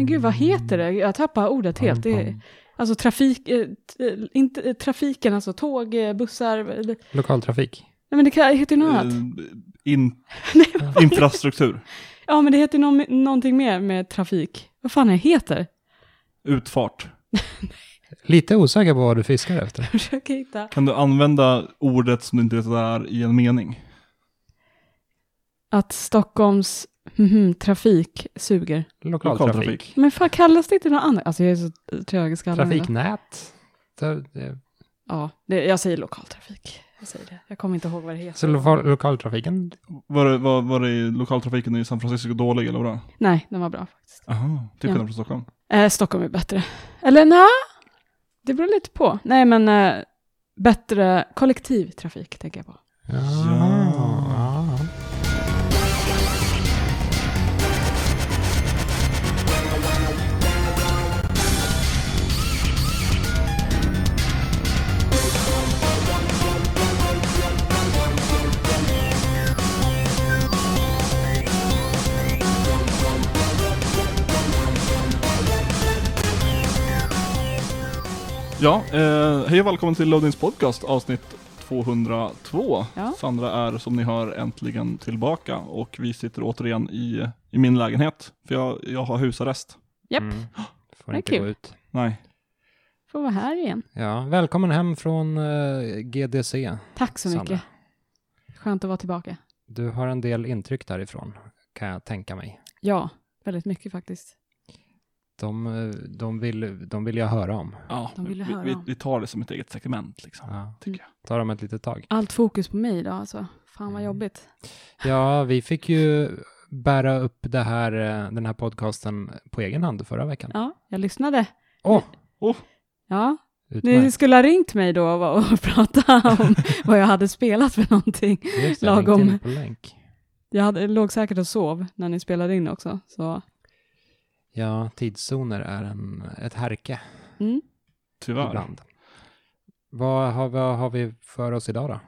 Men gud, vad heter det? Jag tappar ordet helt. Det är, alltså trafik, eh, t- inte, eh, trafiken, alltså tåg, eh, bussar. eh, Nej, Lokaltrafik. men det kan- heter ju något annat. Eh, In, infrastruktur. Ja, men det heter ju nå- någonting mer med trafik. Vad fan det heter? Utfart. Lite osäker på vad du fiskar efter. Försöker hitta. Kan du använda ordet som du inte vet vad det är i en mening? Att Stockholms mhm, trafik suger. Lokaltrafik. Lokaltrafik. Men fan kallas det inte något annat? Alltså jag är så trög i skallen. Trafiknät. Det- Ja, det, jag säger lokaltrafik. Jag säger det. Jag kommer inte ihåg vad det heter. Så lokal, lokaltrafiken, Var det, var, var det i lokaltrafiken i San Francisco dålig eller vadå? Nej, den var bra faktiskt. Aha, till Ja. skillnad från Stockholm. Eh, Stockholm är bättre. Eller nej, det beror lite på. Nej, men eh, bättre kollektivtrafik tänker jag på. ja. Ja. Ja. Eh, hej och välkommen till Loadings podcast avsnitt 202. Ja. Sandra är som ni hör äntligen tillbaka och vi sitter återigen i, i min lägenhet. För jag, jag har husarrest. Japp, Mm. Får Det inte kul. gå ut. Nej, får vara här igen. Ja, välkommen hem från eh, GDC. Tack så Sandra. mycket. Skönt att vara tillbaka. Du har en del intryck därifrån, kan jag tänka mig. Ja, väldigt mycket faktiskt. De, de, vill, de vill jag höra om. ja, vi, höra vi, om. vi tar det som ett eget segment liksom. Ja. Tycker jag. Tar dem ett litet tag. Allt fokus på mig idag alltså. Fan vad Mm. jobbigt. Ja, vi fick ju bära upp det här, eh, den här podcasten på egen hand förra veckan. Ja, jag lyssnade. Åh, Oh, Ja, ni skulle ha ringt mig då och, och prata om vad jag hade spelat för någonting. Just det, lagom. lagom. På länk. Jag hade, låg säkert och sov när ni spelade in också. Så, Ja, tidszoner är en, ett härke mm. tyvärr. ibland. Vad har, vad har vi för oss idag då?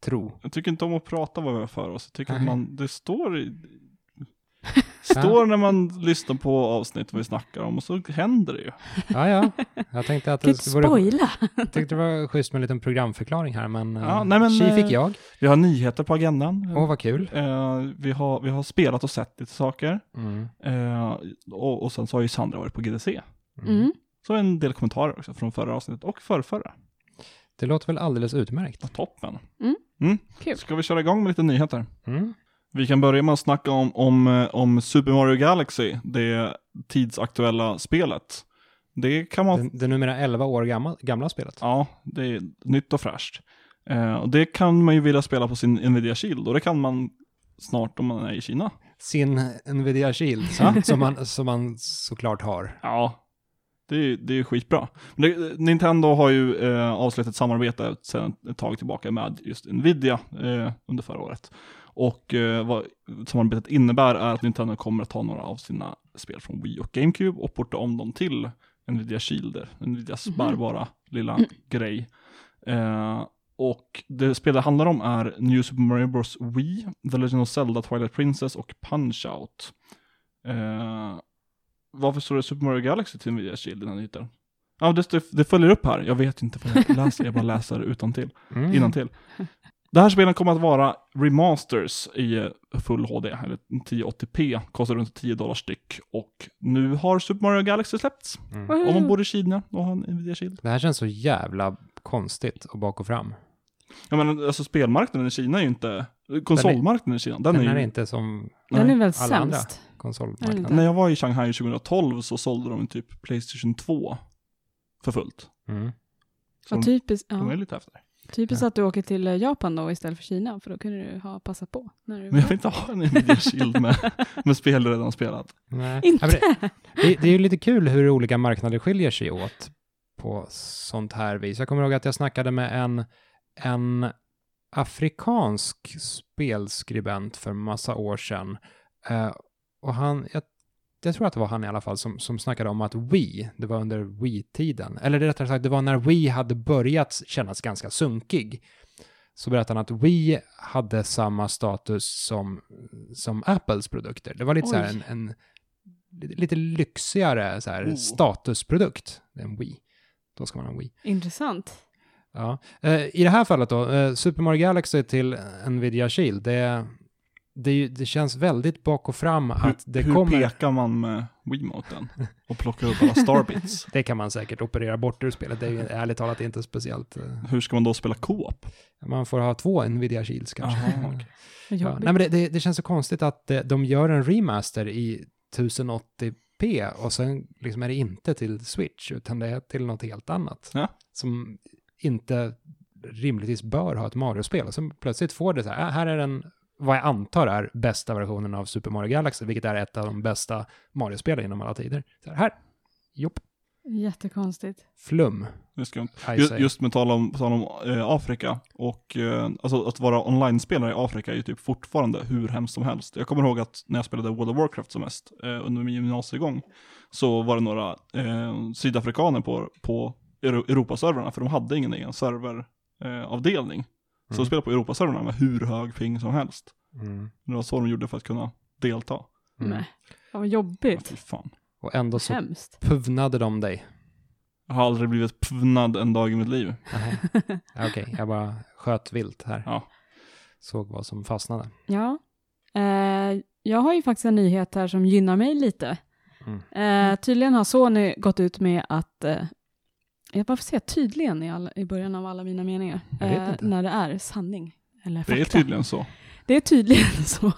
Tro. Jag tycker inte om att prata vad vi har för oss. Jag tycker att man, det står i, står när man lyssnar på avsnitt vad vi snackar om och så händer det ju. Ja, ja. Jag tänkte att Kan det inte vore, spoila. jag tyckte det var schysst med en liten programförklaring här, men, Ja, ja, nej, men, tji fick eh, jag. Vi har nyheter på agendan. Åh, vad kul. Eh, vi, har, vi har spelat och sett lite saker. Mm. Eh, och, och sen så har ju Sandra varit på GDC. Mm. Så en del kommentarer också från förra avsnittet och förrförra. Det låter väl alldeles utmärkt. Ja, toppen. Mm. Mm. Kul. Ska vi köra igång med lite nyheter? Mm. Vi kan börja med att snacka om, om, eh, om Super Mario Galaxy, det tidsaktuella spelet. Det kan man, Det, det numera 11 år gamla, gamla spelet. ja, det är nytt och fräscht. Eh, och det kan man ju vilja spela på sin Nvidia Shield och det kan man snart om man är i Kina. Sin Nvidia Shield, som, man, som man såklart har. Ja, det är, det är skitbra. Det, Nintendo har ju eh, avslutat ett samarbete sedan ett tag tillbaka med just Nvidia eh, under förra året. Och eh, vad samarbetet innebär är att Nintendo kommer att ta några av sina spel från Wii och GameCube och porta om dem till Nvidia Shield, Nvidias Mhm. bärbara lilla grej. Eh, och det spelet handlar om är New Super Mario Bros. Wii, The Legend of Zelda, Twilight Princess och Punch-Out. Eh, varför står det Super Mario Galaxy till Nvidia Shield i den här nyheten? Ja, det, det, följer upp här. Jag vet inte vad jag läser, jag bara läser utantill, Mm. innantill. Det här spelet kommer att vara remasters i full HD, eller 1080p, kostar runt 10 dollar styck. Och nu har Super Mario Galaxy släppts. Mm. Om man bor i Kina och har en Nvidia Shield. Det här känns så jävla konstigt och bak och fram. Jag menar, alltså spelmarknaden i Kina är ju inte, konsolmarknaden i Kina, den, Den, är är ju, inte som Den är väl alla andra. sämst. konsolmarknaden. När jag var i Shanghai 2012 så sålde de typ Playstation 2 för fullt. Mm. Så typiskt, de är ja. lite efter. Typiskt Ja. att du åker till eh, Japan då istället för Kina, för då kunde du ha passat på. När du Men jag vill inte ha en Nvidia Shield med, med spel jag redan spelat. Nej. Inte? Ja, det, det, är ju lite kul hur olika marknader skiljer sig åt på sånt här vis. Jag kommer ihåg att jag snackade med en, en afrikansk spelskribent för massa år sedan. Eh, och han, jag, jag tror att det var han i alla fall som, som snackade om att Wii, det var under Wii-tiden, eller rättare sagt det var när Wii hade börjat kännas ganska sunkig. Så berättade han att Wii hade samma status som, som Apples produkter. Det var lite så här Oj. en, en lite, lyxigare så här, Oh. statusprodukt än Wii. Då ska man ha Wii. Intressant. Ja. Eh, I det här fallet då, eh, Super Mario Galaxy till Nvidia Shield, det, det, det känns väldigt bak och fram att det hur kommer... pekar man med Wiimoten? Och plockar upp alla starbits? Det kan man säkert operera bort ur spelet. Det är ju ärligt talat inte speciellt. eh, Hur ska man då spela co-op? Man får ha två Nvidia Shields kanske. Jaha, okej. Vad Ja, nej, men det, det, det känns så konstigt att eh, de gör en remaster i 1080p och sen liksom är det inte till Switch utan det är till något helt annat. Ja. Som inte rimligtvis bör ha ett Mario-spel. Och sen plötsligt får det så här, äh, här är den, vad jag antar är bästa versionen av Super Mario Galaxy, vilket är ett av de bästa Mario-spelen genom alla tider. Så här, här, jopp, Jättekonstigt. flum. Det ska jag inte. I Ju- say. Just med tal om, tal om eh, Afrika och eh, alltså att vara online-spelare i Afrika är ju typ fortfarande hur hemskt som helst. Jag kommer ihåg att när jag spelade World of Warcraft som mest eh, under min gymnasiegång så var det några eh, sydafrikaner på, på Euro- Europaservrarna för de hade ingen egen serveravdelning. Så Mm. de spelade på Europaservrarna med hur hög ping som helst. Mm. Det var så de gjorde för att kunna delta. Mm. Nej. Ja, vad Ja, jobbigt. fy fan. Och ändå så Hemskt. puvnade de dig. Jag har aldrig blivit pvnad en dag i mitt liv. Ja, Okej, jag bara sköt vilt här. Ja. Såg vad som fastnade. Ja. Eh, jag har ju faktiskt en nyhet här som gynnar mig lite. Mm. Eh, tydligen har Sony gått ut med att, eh, jag varför säger jag tydligen i, alla, i början av alla mina meningar? Eh, när det är sanning. Eller fakta. Det är tydligen så. Det är tydligen så.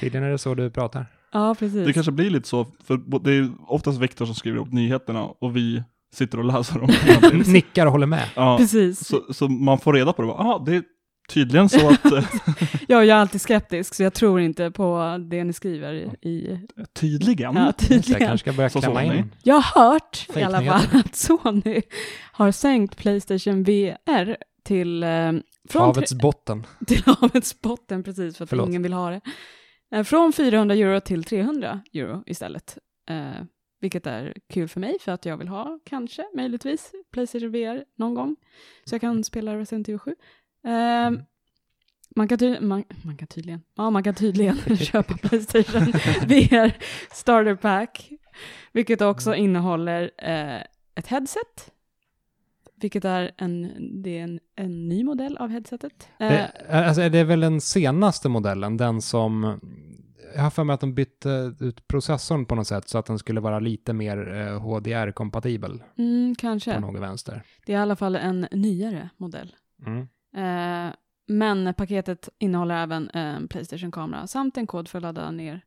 Tydligen är det så du pratar. ja, precis. Det kanske blir lite så, för det är oftast Viktor som skriver upp nyheterna och vi sitter och läser dem. Nickar och håller med. ja, Precis. så, så man får reda på det. Ja, det är tydligen så att, eh, Ja, jag är alltid skeptisk, så jag tror inte på det ni skriver i... i tydligen. ja, Så jag tydligen. kanske ska börja Så klämma Sony. in. Jag har hört i Fake alla nyheter. fall att Sony har sänkt Playstation VR till, eh, från Havets botten. till havets botten, precis för att Förlåt. ingen vill ha det. Eh, från 400 euro till 300 euro istället. Eh, vilket är kul för mig, för att jag vill ha, kanske, möjligtvis, Playstation VR någon gång. Så jag kan spela Resident Evil 7. Eh, man kan, ty- man, man kan tydligen, ja man kan tydligen köpa Playstation VR Starter Pack, vilket också innehåller eh, ett headset, vilket är en, det är en, en ny modell av headsetet. Eh, Det, alltså, det är väl den senaste modellen, den som... Jag har för mig att de bytte ut processorn på något sätt så att den skulle vara lite mer eh, HDR-kompatibel mm, på kanske. något vänster. Det är i alla fall en nyare modell. Mm. Eh, men paketet innehåller även en Playstation-kamera samt en kod för att ladda ner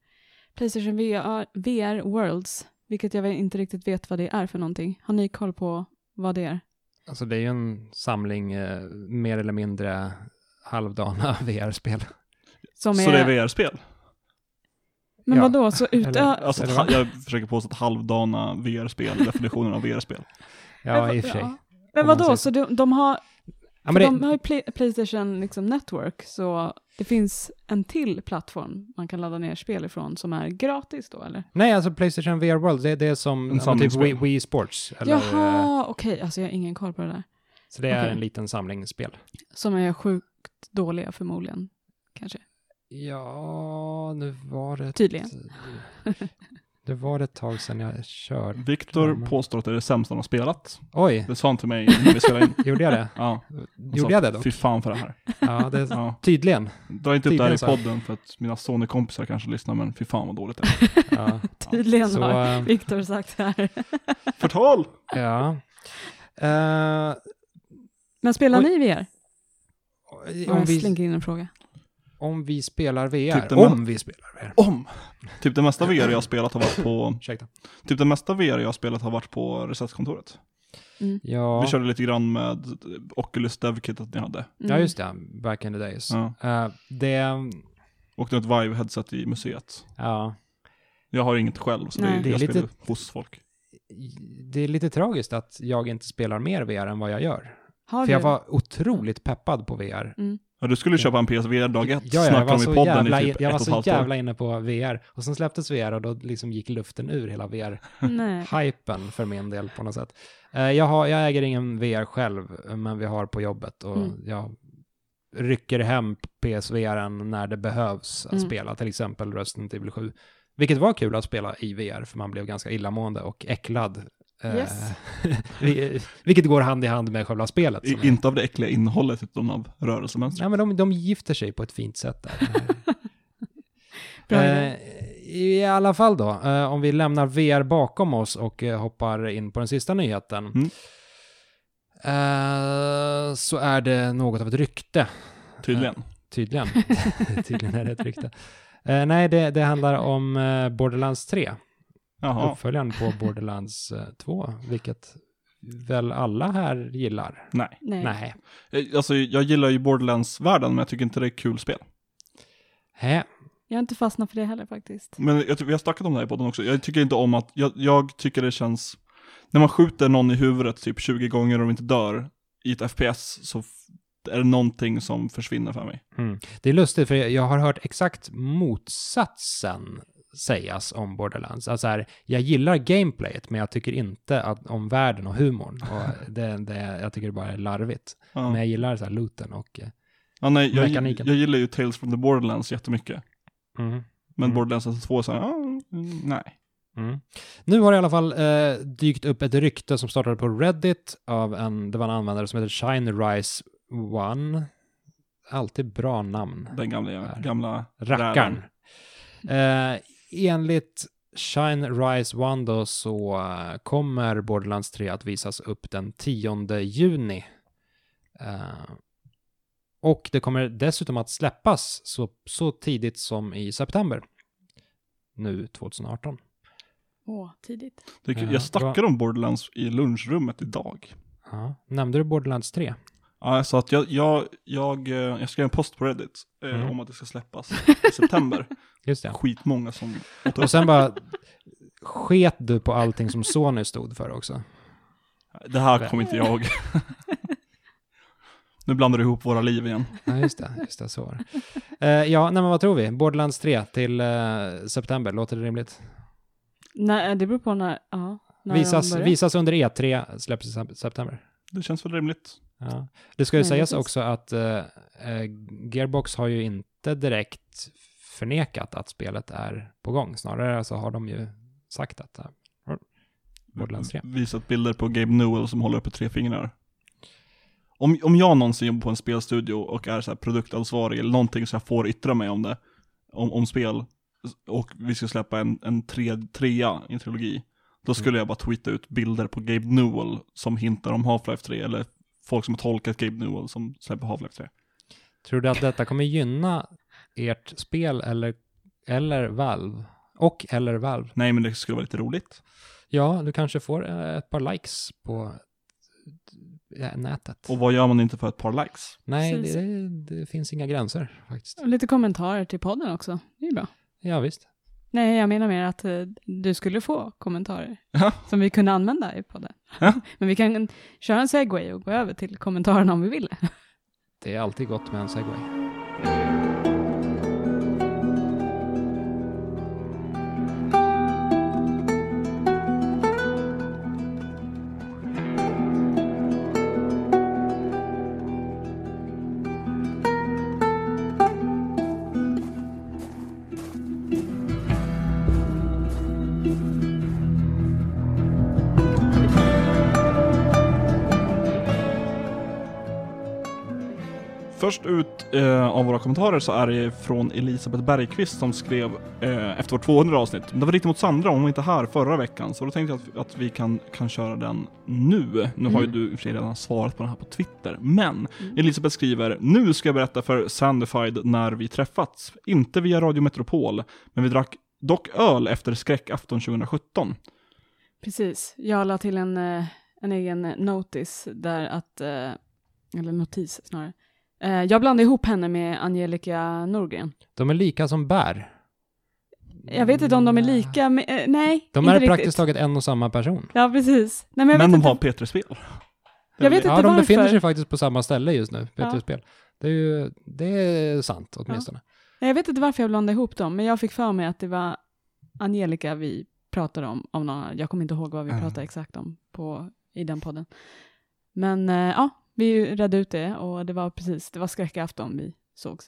Playstation VR, VR Worlds, vilket jag inte riktigt vet vad det är för någonting. Har ni koll på vad det är? Alltså det är ju en samling eh, mer eller mindre halvdana VR-spel. Som Så det är VR-spel? Men Ja. vadå, så Eller- utö... Alltså, Eller jag försöker påstå att halvdana VR-spel, definitionen av VR-spel. Ja, i och för sig. Men Om man vadå, så de, de har, Ja, men de det, har ju Play, Playstation liksom Network, så det finns en till plattform man kan ladda ner spel ifrån som är gratis då, eller? nej, alltså Playstation VR World, det, det är som En ja, typ. Wii, Wii Sports. Eller, eh, Jaha, okej, alltså jag har ingen koll på det där. Så det är en liten samling spel. Som är sjukt dåliga förmodligen, kanske. Ja, nu var det... Tydligen. Det var ett tag sedan jag körde. Viktor Ja, men- påstår att det är det sämsta han har spelat. Oj, Det sa han till mig när vi spelade in. gjorde jag det? Ja, Gjorde jag det då? Fy fan för det här. Ja, det Ja. tydligen. Dra inte upp det här i podden för att mina Sony-kompisar kanske lyssnar, men fy fan vad dåligt det är. Ja. Tydligen Så, har eh, Viktor sagt här. Förtal! ja. Eh, Men spelar Oj. ni VR? om, Jag vi, slinker in en fråga. Om vi spelar VR. Typ om vi spelar VR. Om! Typ det mesta VR jag har spelat har varit på, Ursäkta. typ det mesta VR jag har spelat har varit på receptkontoret. Ja. Vi körde lite grann med Oculus DevKitet ni hade. Mm. ja, just det. Back in the days. Ja. Eh, det, Och ett Vive-headset i museet. ja, Jag har inget själv, så det är, Det är jag lite- spelar hos folk. det är lite tragiskt att jag inte spelar mer VR än vad jag gör. Har För jag du? var otroligt peppad på VR. Mm. Ja, du skulle köpa en PSVR dag ett, Ja, var, om i så podden jävla, i typ jag var så år. jävla inne på VR. Och sen släpptes VR och då liksom gick luften ur hela VR-hypen för min del på något sätt. Eh, Jag, har, jag äger ingen VR själv, men vi har på jobbet och Mm. jag rycker hem PSVR när det behövs att Mm. spela, till exempel Resident Evil 7. Vilket var kul att spela i VR, för man blev ganska illamående och äcklad. Eh, Yes. vi- Vilket går hand i hand med själva spelet. som I, är- inte av det äckliga innehållet, utan av rörelsemönstret. Ja, men de, de gifter sig på ett fint sätt där. Eh. I alla fall då, eh, om vi lämnar VR bakom oss och eh, hoppar in på den sista nyheten. Mm. Så är det något av ett rykte, Tydligen. tydligen. tydligen är det ett rykte. Nej, det, det handlar om Borderlands 3. Jaha. Uppföljaren på Borderlands eh, 2, vilket väl alla här gillar. Nej. Nej. Nej. Eh, Alltså, jag gillar ju Borderlands-världen, men jag tycker inte det är kul spel. Hä? Jag har inte fastnat för det heller faktiskt. Men jag, vi har snackat om det här i podden också. Jag tycker inte om att, jag, jag tycker det känns, när man skjuter någon i huvudet typ 20 gånger och de inte dör i ett FPS så är det någonting som försvinner för mig. Mm. Det är lustigt, för jag har hört exakt motsatsen sägas om Borderlands. Alltså här, jag gillar gameplayet, men jag tycker inte att, om världen och humorn. Och det, det, jag tycker det bara är larvigt. Ja. Men jag gillar så här looten och... eh, ja, nej, jag, mekaniken. jag gillar ju Tales from the Borderlands jättemycket. Mm. Men Mm. Borderlands 2 är såhär, ja, mm, nej. Mm. Nu har det i alla fall eh, dykt upp ett rykte som startade på Reddit av en, det var en användare som heter Shine Rise One. Alltid bra namn. Den gamla, gamla Rackaren. Eh, enligt Shine Rise One då så eh, kommer Borderlands 3 att visas upp den 10 juni. Eh, och det kommer dessutom att släppas så, så tidigt som i september. Nu 2018. Åh, tidigt. Det. Ja, jag snackade om Borderlands i lunchrummet idag. Ja. Nämnde du Borderlands 3? Ja, jag sa att jag, jag, jag, eh, jag skrev en post på Reddit eh, Mm. om att det ska släppas i september. Just det. Skitmånga som Och sen bara sket du på allting som Sony stod för också. Det här kommer inte jag nu blandar du ihop våra liv igen. Ja, just det. Just det, så var det. Eh, ja, nej, men vad tror vi? Borderlands 3 till eh, september, låter det rimligt? Nej, det beror på när, ja, när Visas, visas under E3, släpps i sep- september. Det känns väl rimligt. Ja. Det ska ju Nej, sägas precis. också att eh, eh, Gearbox har ju inte direkt förnekat att spelet är på gång. Snarare så har de ju sagt att eh, Borderlands 3. Visat bilder på Gabe Newell som håller uppe tre fingrar. Om, om jag någonsin jobbar på en spelstudio och är så här produktansvarig eller någonting så jag får yttra mig om det, om, om spel, och vi ska släppa en, en tre, trea i en trilogi, då skulle jag bara tweeta ut bilder på Gabe Newell som hintar om Half-Life 3, eller folk som har tolkat Gabe Newell som släpper Half-Life 3. Tror du att detta kommer gynna ert spel eller, eller Valve? Och eller Valve? Nej men det skulle vara lite roligt. Ja, du kanske får eh, ett par likes på eh, nätet. Och vad gör man inte för ett par likes? Nej, Precis. det, det finns inga gränser faktiskt. Och Lite kommentarer till podden också. Det är bra. Ja, visst. Nej, jag menar mer att eh, du skulle få kommentarer Ja. som vi kunde använda i podden. Ja. Men vi kan köra en segway och gå över till kommentarerna om vi vill. Det är alltid gott med en segway. Först ut eh, av våra kommentarer så är det från Elisabeth Bergqvist som skrev eh, efter vårt 200 avsnitt. Det var riktigt mot Sandra, hon var inte här förra veckan, så då tänkte jag att, att vi kan, kan köra den nu. Nu har ju Mm. du i och för sig redan svarat på den här på Twitter, men Mm. Elisabeth skriver Nu ska jag berätta för Sandified när vi träffats. Inte via Radio Metropol, men vi drack dock öl efter skräckafton 2017. Precis. Jag la till en, eh, en egen notis där att, eh, eller notis snarare. Eh, Jag blandade ihop henne med Angelica Norgren. De är lika som bär. Jag vet inte om de är lika, men, eh, nej, De inte är riktigt. praktiskt taget en och samma person. Ja, precis. Nej, men jag Men, vet de inte. har P3-spel. Jag vet Ja, inte de befinner sig faktiskt på samma ställe just nu, Ja. Peter Spel. Det är ju, det är sant åtminstone. Nej, Jag vet inte varför jag blandade ihop dem, men jag fick för mig att det var Angelica vi pratade om. om någon, jag kommer inte ihåg vad vi Mm. pratade exakt om på, i den podden. Men eh, ja, vi redde ut det och det var precis, det var skräckafton vi sågs.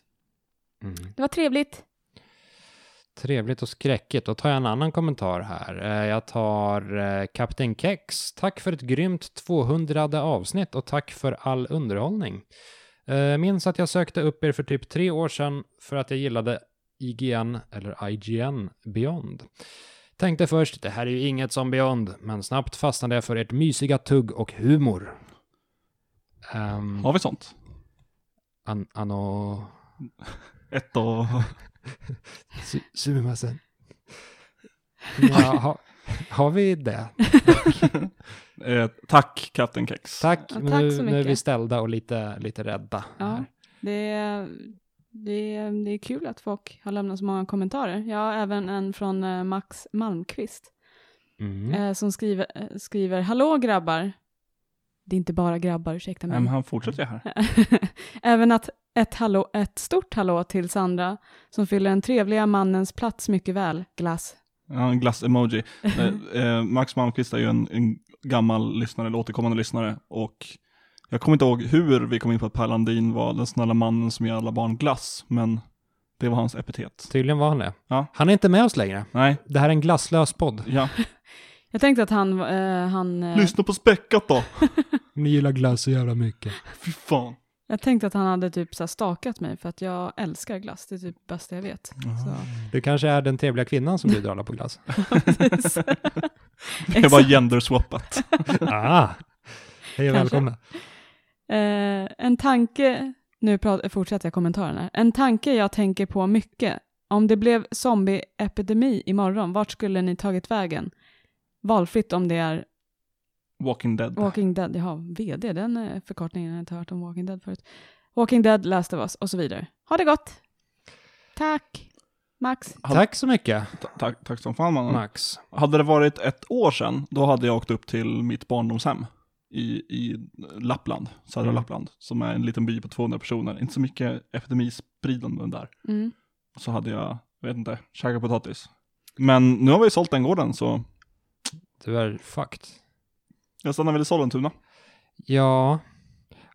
Mm. Det var trevligt. Trevligt och skräckigt. Då tar jag en annan kommentar här. Eh, Jag tar eh, Kapten Kex. Tack för ett grymt 200 avsnitt och tack för all underhållning. Eh, Minns att jag sökte upp er för typ tre år sedan för att jag gillade IGN, eller IGN, Beyond. Tänkte först, det här är ju inget som Beyond, men snabbt fastnade jag för ert mysiga tugg och humor. Um, Har vi sånt? an, ano... Ett och... Su- Sumimasen. Ja, ha, har vi det? Eh, tack Captain Kex. Tack, Ja, nu, tack så nu är vi ställda och lite, lite rädda. Ja, det är, det, är, det är kul att folk har lämnat så många kommentarer. Jag har även en från eh, Max Malmqvist Mm. eh, som skriver, eh, skriver Hallå grabbar. Det är inte bara grabbar, ursäkta mig. Men han fortsätter ju här. Även att ett, hallå, ett stort hallå till Sandra som fyller den trevliga mannens plats mycket väl. Glass. Ja, en glass-emoji. Eh, Max Malmqvist är ju en, en gammal lyssnare, eller återkommande lyssnare. Och jag kommer inte ihåg hur vi kom in på att Per Landin var den snälla mannen som ger alla barn glass. Men det var hans epitet. Tydligen var han det. Ja. Han är inte med oss längre. Nej, Det här är en glasslös podd. ja. Jag tänkte att han, eh, han eh, Lyssna på späckat då. Ni gillar glass så jävla mycket. Fy fan. jag tänkte att han hade typ så stakat mig för att jag älskar glass. Det är typ bästa jag vet. Så. Du kanske är den trevliga kvinnan som bjuder alla på glass. Det var genderswappat. ah! Hej och välkomna. Eh, en tanke, nu prat, fortsätter jag kommentaren här. En tanke jag tänker på mycket. Om det blev zombieepidemi imorgon, vart skulle ni tagit vägen? Valfritt om det är Walking Dead. Walking Dead, jaha, VD, den eh, förkortningen har jag inte hört om Walking Dead förut. Walking Dead, Last of Us och så vidare. Ha det gott! Tack! Max. Tack så mycket, Ta- Tack, tack som fan mannen. Max. Hade det varit ett år sedan, då hade jag åkt upp till mitt barndomshem i, i Lappland, södra Mm. Lappland, som är en liten by på 200 personer. Inte så mycket epidemispridande där. Mm. Så hade jag, jag vet inte, käkat potatis. Men nu har vi sålt den gården, så Du är fucked. jag stannar väl i Sollentuna. Ja,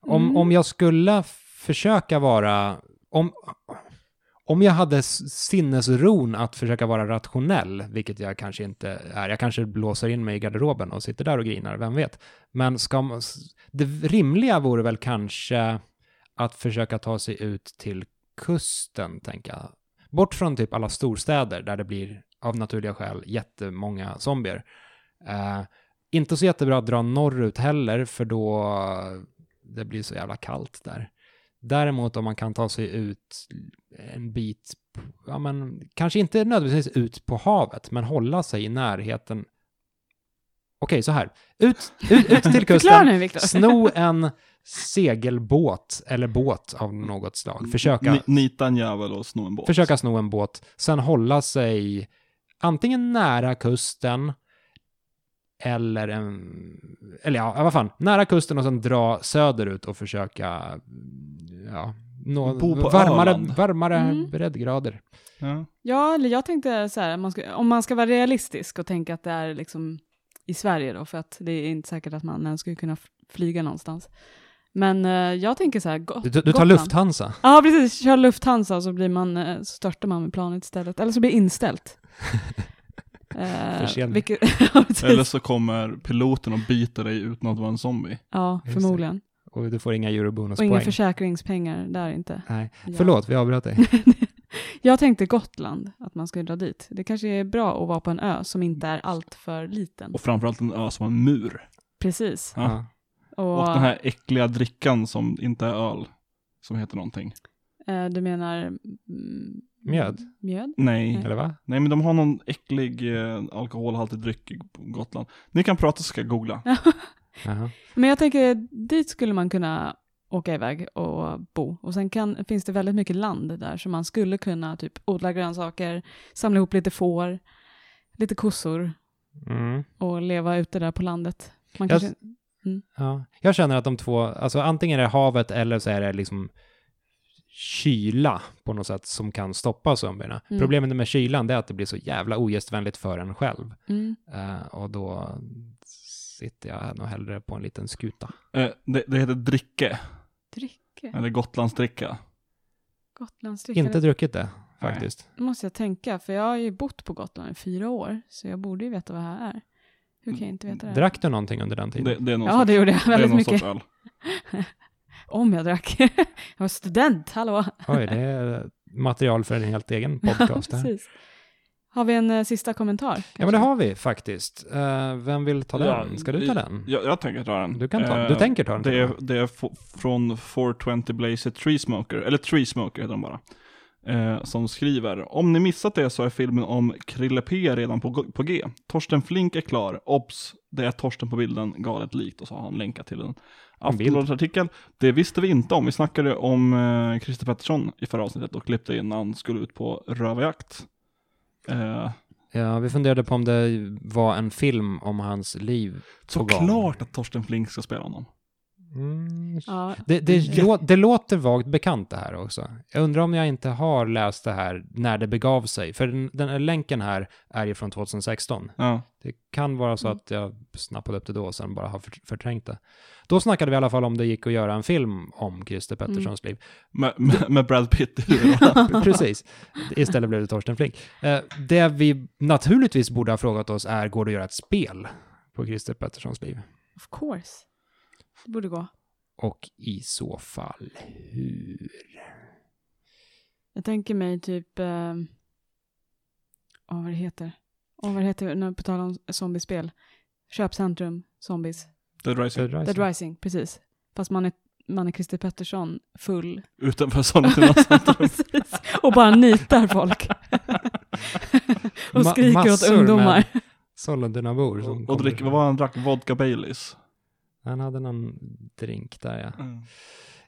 om, Mm. om jag skulle försöka vara, om, om jag hade sinnesron att försöka vara rationell, vilket jag kanske inte är, jag kanske blåser in mig i garderoben och sitter där och grinar, vem vet. Men ska man, det rimliga vore väl kanske att försöka ta sig ut till kusten, tänker jag. Bort från typ alla storstäder där det blir av naturliga skäl jättemånga zombier. Eh, inte så jättebra att dra norrut heller, för då det blir så jävla kallt där. Däremot om man kan ta sig ut en bit, ja men kanske inte nödvändigtvis ut på havet, men hålla sig i närheten. Okej, så här. Ut, ut, ut till kusten, nu sno en segelbåt eller båt av något slag. Försöka, Ni, nita en jävel och sno en båt. försöka sno en båt, sen hålla sig antingen nära kusten eller en, eller ja, vad fan, nära kusten och sen dra söderut och försöka, ja, nå Bo på varmare, Öland. varmare Mm. breddgrader. Ja. Ja, eller jag tänkte så här, man ska, om man ska vara realistisk och tänka att det är liksom i Sverige då, för att det är inte säkert att man ens skulle kunna flyga någonstans. Men eh, jag tänker så här, Got- Du, du tar Gotland. Lufthansa. Ja, precis. Kör Lufthansa så, blir man, eh, så startar man med planet istället. Eller så blir det inställt. Eh, vilket. Eller så kommer piloten och byter dig utan att vara en zombie. ja, Just det. förmodligen. Och du får inga Och inga eurobonuspoäng. försäkringspengar där inte. Nej, Ja. förlåt, vi avbröt dig. jag tänkte Gotland, att man skulle dra dit. Det kanske är bra att vara på en ö som inte är allt för liten. Och framförallt en ö som har en mur. Precis. Ja. Och, Och den här äckliga drickan som inte är öl. Som heter någonting. eh, du menar mm, Mjöd? Mjöd? Nej. Eller va? Nej men de har någon äcklig eh, alkoholhaltig dryck på Gotland. Ni kan prata så ska jag googla. Jaha. Men jag tänker, dit skulle man kunna åka iväg och bo. Och sen kan, finns det väldigt mycket land där som man skulle kunna typ odla grönsaker, samla ihop lite får, lite kossor Mm. och leva ute där på landet. Man Jag- kanske, Ja. Jag känner att de två, alltså antingen är det havet eller så är det liksom kyla på något sätt som kan stoppa zombierna. Mm. Problemet med kylan är att det blir så jävla ogästvänligt för en själv. mm, Eh, och då sitter jag nog hellre på en liten skuta. Eh, det, det heter dricke. dricka, Eller Gotlandsdricka. Gotlandsdricka. Inte druckit det, faktiskt. Nu måste jag tänka, för jag har ju bott på Gotland i fyra år, så jag borde ju veta vad det här är. Hur kan jag inte veta det? här? Drack du någonting under den tiden? Det, det är någon Ja, sorts, det gjorde jag det är väldigt någon mycket. Om jag drack. jag var student, hallå. Oj, det är material för en helt egen podcast. här. Precis. Har vi en eh, sista kommentar? Ja, men det har vi faktiskt. Eh, vem vill ta Ja, den? Ska du ta den? Jag, jag tänker ta den. Du kan ta Eh, Du tänker ta den? Det är, till och det är från 420 Blazer Tree Smoker, eller Tree Smoker heter de bara. Eh, som skriver, om ni missat det så är filmen om Krille P redan på, på G. Torsten Flink är klar, obs, det är Torsten på bilden, galet likt. Och så har han länkat till en. Aftonbladet-artikel. Det visste vi inte om, vi snackade om eh, Christer Pettersson i förra avsnittet och klippte in när han skulle ut på rövarjakt. Eh. Ja, vi funderade på om det var en film om hans liv. Såklart att Torsten Flink ska spela honom. Mm. Ja, Det, det, lå, det låter vagt bekant det här också. Jag undrar om jag inte har läst det här när det begav sig. För den, den här länken här är ju från 2016. Ja. Det kan vara så Mm. att jag snappade upp det då och sen bara har för, förträngt det. Då snackade vi i alla fall om det gick att göra en film om Christer Petterssons liv. Med, med, med Brad Pitt. Precis. Istället blev det Torsten Flink. Eh, det vi naturligtvis borde ha frågat oss är, går det att göra ett spel på Christer Petterssons liv? of course. Det borde gå. Och i så fall hur? Jag tänker mig typ... Eh, åh, vad det heter. Åh, vad det heter, när på tal om zombiespel. Köpcentrum, zombies. Dead Rising. Dead Rising. Dead Rising, precis. Fast man är, man är Christer Pettersson full. Utanför Sollentuna centrum. precis. Och bara nitar folk. och Ma- skriker åt massor ungdomar. med Sollentunabor. som Och, och kommer- drick, vad var han drack? Vodka Baileys. Han hade någon drink där ja. Mm.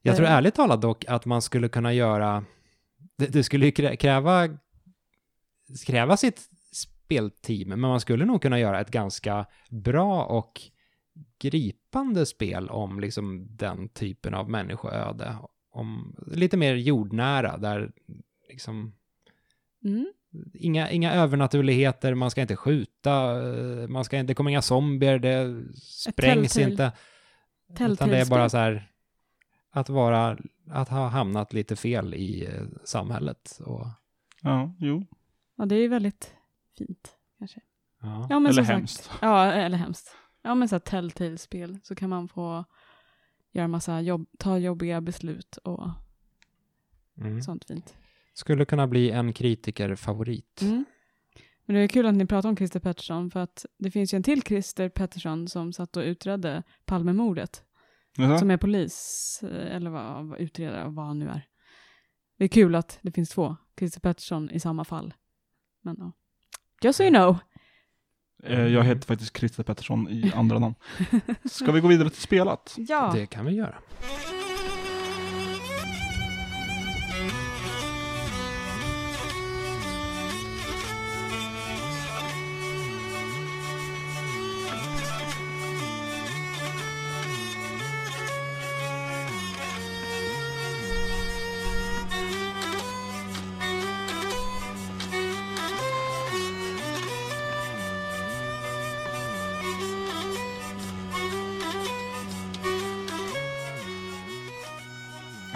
Jag tror Eh. ärligt talat dock att man skulle kunna göra, det, det skulle ju krä- kräva, kräva sitt spelteam, men man skulle nog kunna göra ett ganska bra och gripande spel om liksom den typen av människoöde. Om, lite mer jordnära, där liksom Mm. Inga, inga övernaturligheter, man ska inte skjuta, eh, man ska, inte- det kommer inga zombier, det sprängs inte. Utan det är bara så här att vara, att ha hamnat lite fel i eh, samhället. Och, Ja, jo. Ja, det är ju väldigt fint, kanske. ja. Ja, men Eller som sagt- hemskt. Ja, eller hemskt. Ja, men så här Telltale-spel så kan man få göra massa jobb, ta jobbiga beslut och Mm. sånt fint. Skulle kunna bli en kritikerfavorit. Mm. Men det är kul att ni pratar om Christer Pettersson för att det finns ju en till Christer Pettersson som satt och utredde Palmemordet. Jaså? Som är polis, eh, eller vad, vad utredare, vad han nu är. Det är kul att det finns två Christer Pettersson i samma fall. Men ja. Just so you know. Eh, Jag heter faktiskt Christer Pettersson i andra namn. Ska vi gå vidare till spelat? Ja. Det kan vi göra.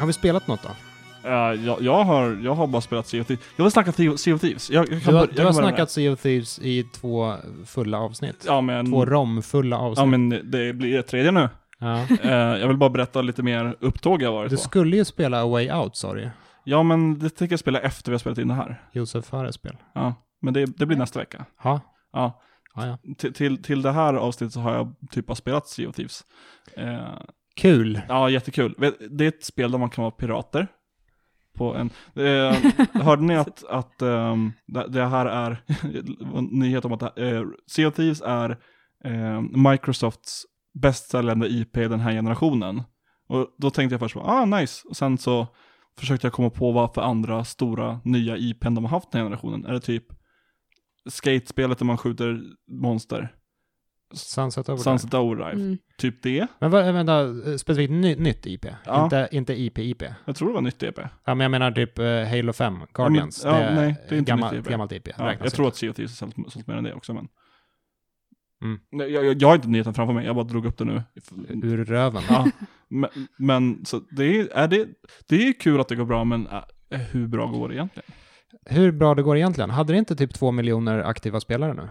Vi spelat något då? Eh, jag, jag, har, jag har bara spelat Sea of Thieves. Jag vill snacka Sea Sea of Thieves. Jag, jag kan Du har, du har med snackat Sea of Thieves i två fulla avsnitt. Ja, men, Två romfulla avsnitt. ja, men det blir ett tredje nu. Ja. Eh, jag vill bara berätta lite mer upptåg jag varit Du på. skulle ju spela A Way Out, sa du. Ja, men det tänker jag spela efter vi har spelat in det här. Josef Fares spel. Ja, men det, det blir nästa vecka. Ja. Ja, ja, ja. till, till, till det här avsnittet så har jag typ bara spelat Sea of Thieves. Eh, Kul. ja, jättekul. Det är ett spel där man kan vara pirater. På en, eh, hörde ni att, att um, det, det här är en nyhet om att uh, Sea of Thieves är eh, Microsofts bästsäljande IP den här generationen. Och då tänkte jag först, ah nice, och sen så försökte jag komma på vad för andra stora nya IPn de har haft den här generationen. Är det typ skatespelet där man skjuter monster? Sunset Overdrive. Sunset Overdrive? Mm. Typ det? Men vad, vänta, eh, specifikt ny, nytt IP? Ja. Inte, inte IP-IP? Jag tror det var nytt IP. Ja, men jag menar typ eh, Halo 5, Guardians. ja, nej, det är inte gammalt, nytt IP. gammalt IP. Ja, jag tror att Sea of Thieves har sålt, sålt mer än det också, men... Mm. Nej, Jag, jag, jag har inte nyheten framför mig, jag bara drog upp det nu. Ur röven. Ja, men, men så det är, är det, det är kul att det går bra, men äh, hur bra går det egentligen? hur bra det går egentligen. Hade det inte typ två miljoner aktiva spelare nu?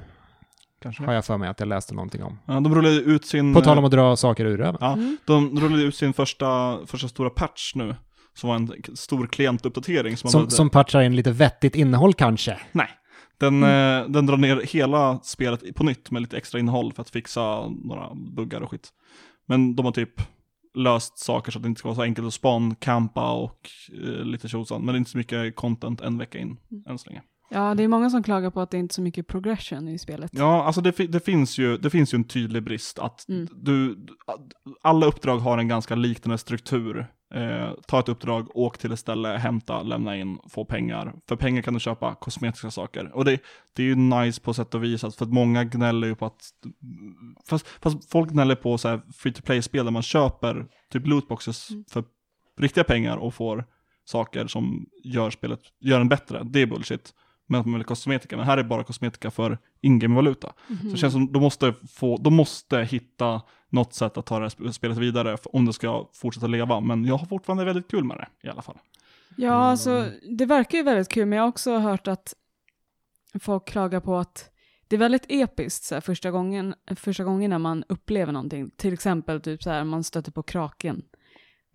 Kanske Har jag för mig att jag läste någonting om. Ja, de rullade ut sin... På tal om att dra saker ur röven. Ja, Mm. de rullade ut sin första, första stora patch nu. Som var en stor klientuppdatering. Som, Som, som patchar in lite vettigt innehåll kanske. Nej. Den, Mm. eh, den drar ner hela spelet på nytt med lite extra innehåll för att fixa några buggar och skit. Men de har typ löst saker så att det inte ska vara så enkelt att spawn, campa och eh, lite tjosan. Men det är inte så mycket content en vecka in, Mm. än så länge. Ja, det är många som klagar på att det inte är så mycket progression i spelet. Ja, alltså det, det, finns ju, det finns ju en tydlig brist att Mm. du, alla uppdrag har en ganska liknande struktur. Eh, ta ett uppdrag, åk till ett ställe, hämta, lämna in, få pengar. För pengar kan du köpa kosmetiska saker. Och det, det är ju nice på sätt och vis, för att många gnäller ju på att, fast, fast folk gnäller på så här free to play-spel där man köper typ lootboxes Mm. för riktiga pengar och får saker som gör spelet, gör en bättre. Det är bullshit. Men att man vill kosmetika, men här är bara kosmetika för in-game-valuta. Mhm. Så det känns som de måste, få, de måste hitta något sätt att ta det här sp- spelet vidare om det ska fortsätta leva. Men jag har fortfarande väldigt kul med det i alla fall. Ja, alltså det verkar ju väldigt kul, men jag har också hört att folk klagar på att det är väldigt episkt så här, första, gången, första gången när man upplever någonting. Till exempel typ så här, man stöter på kraken.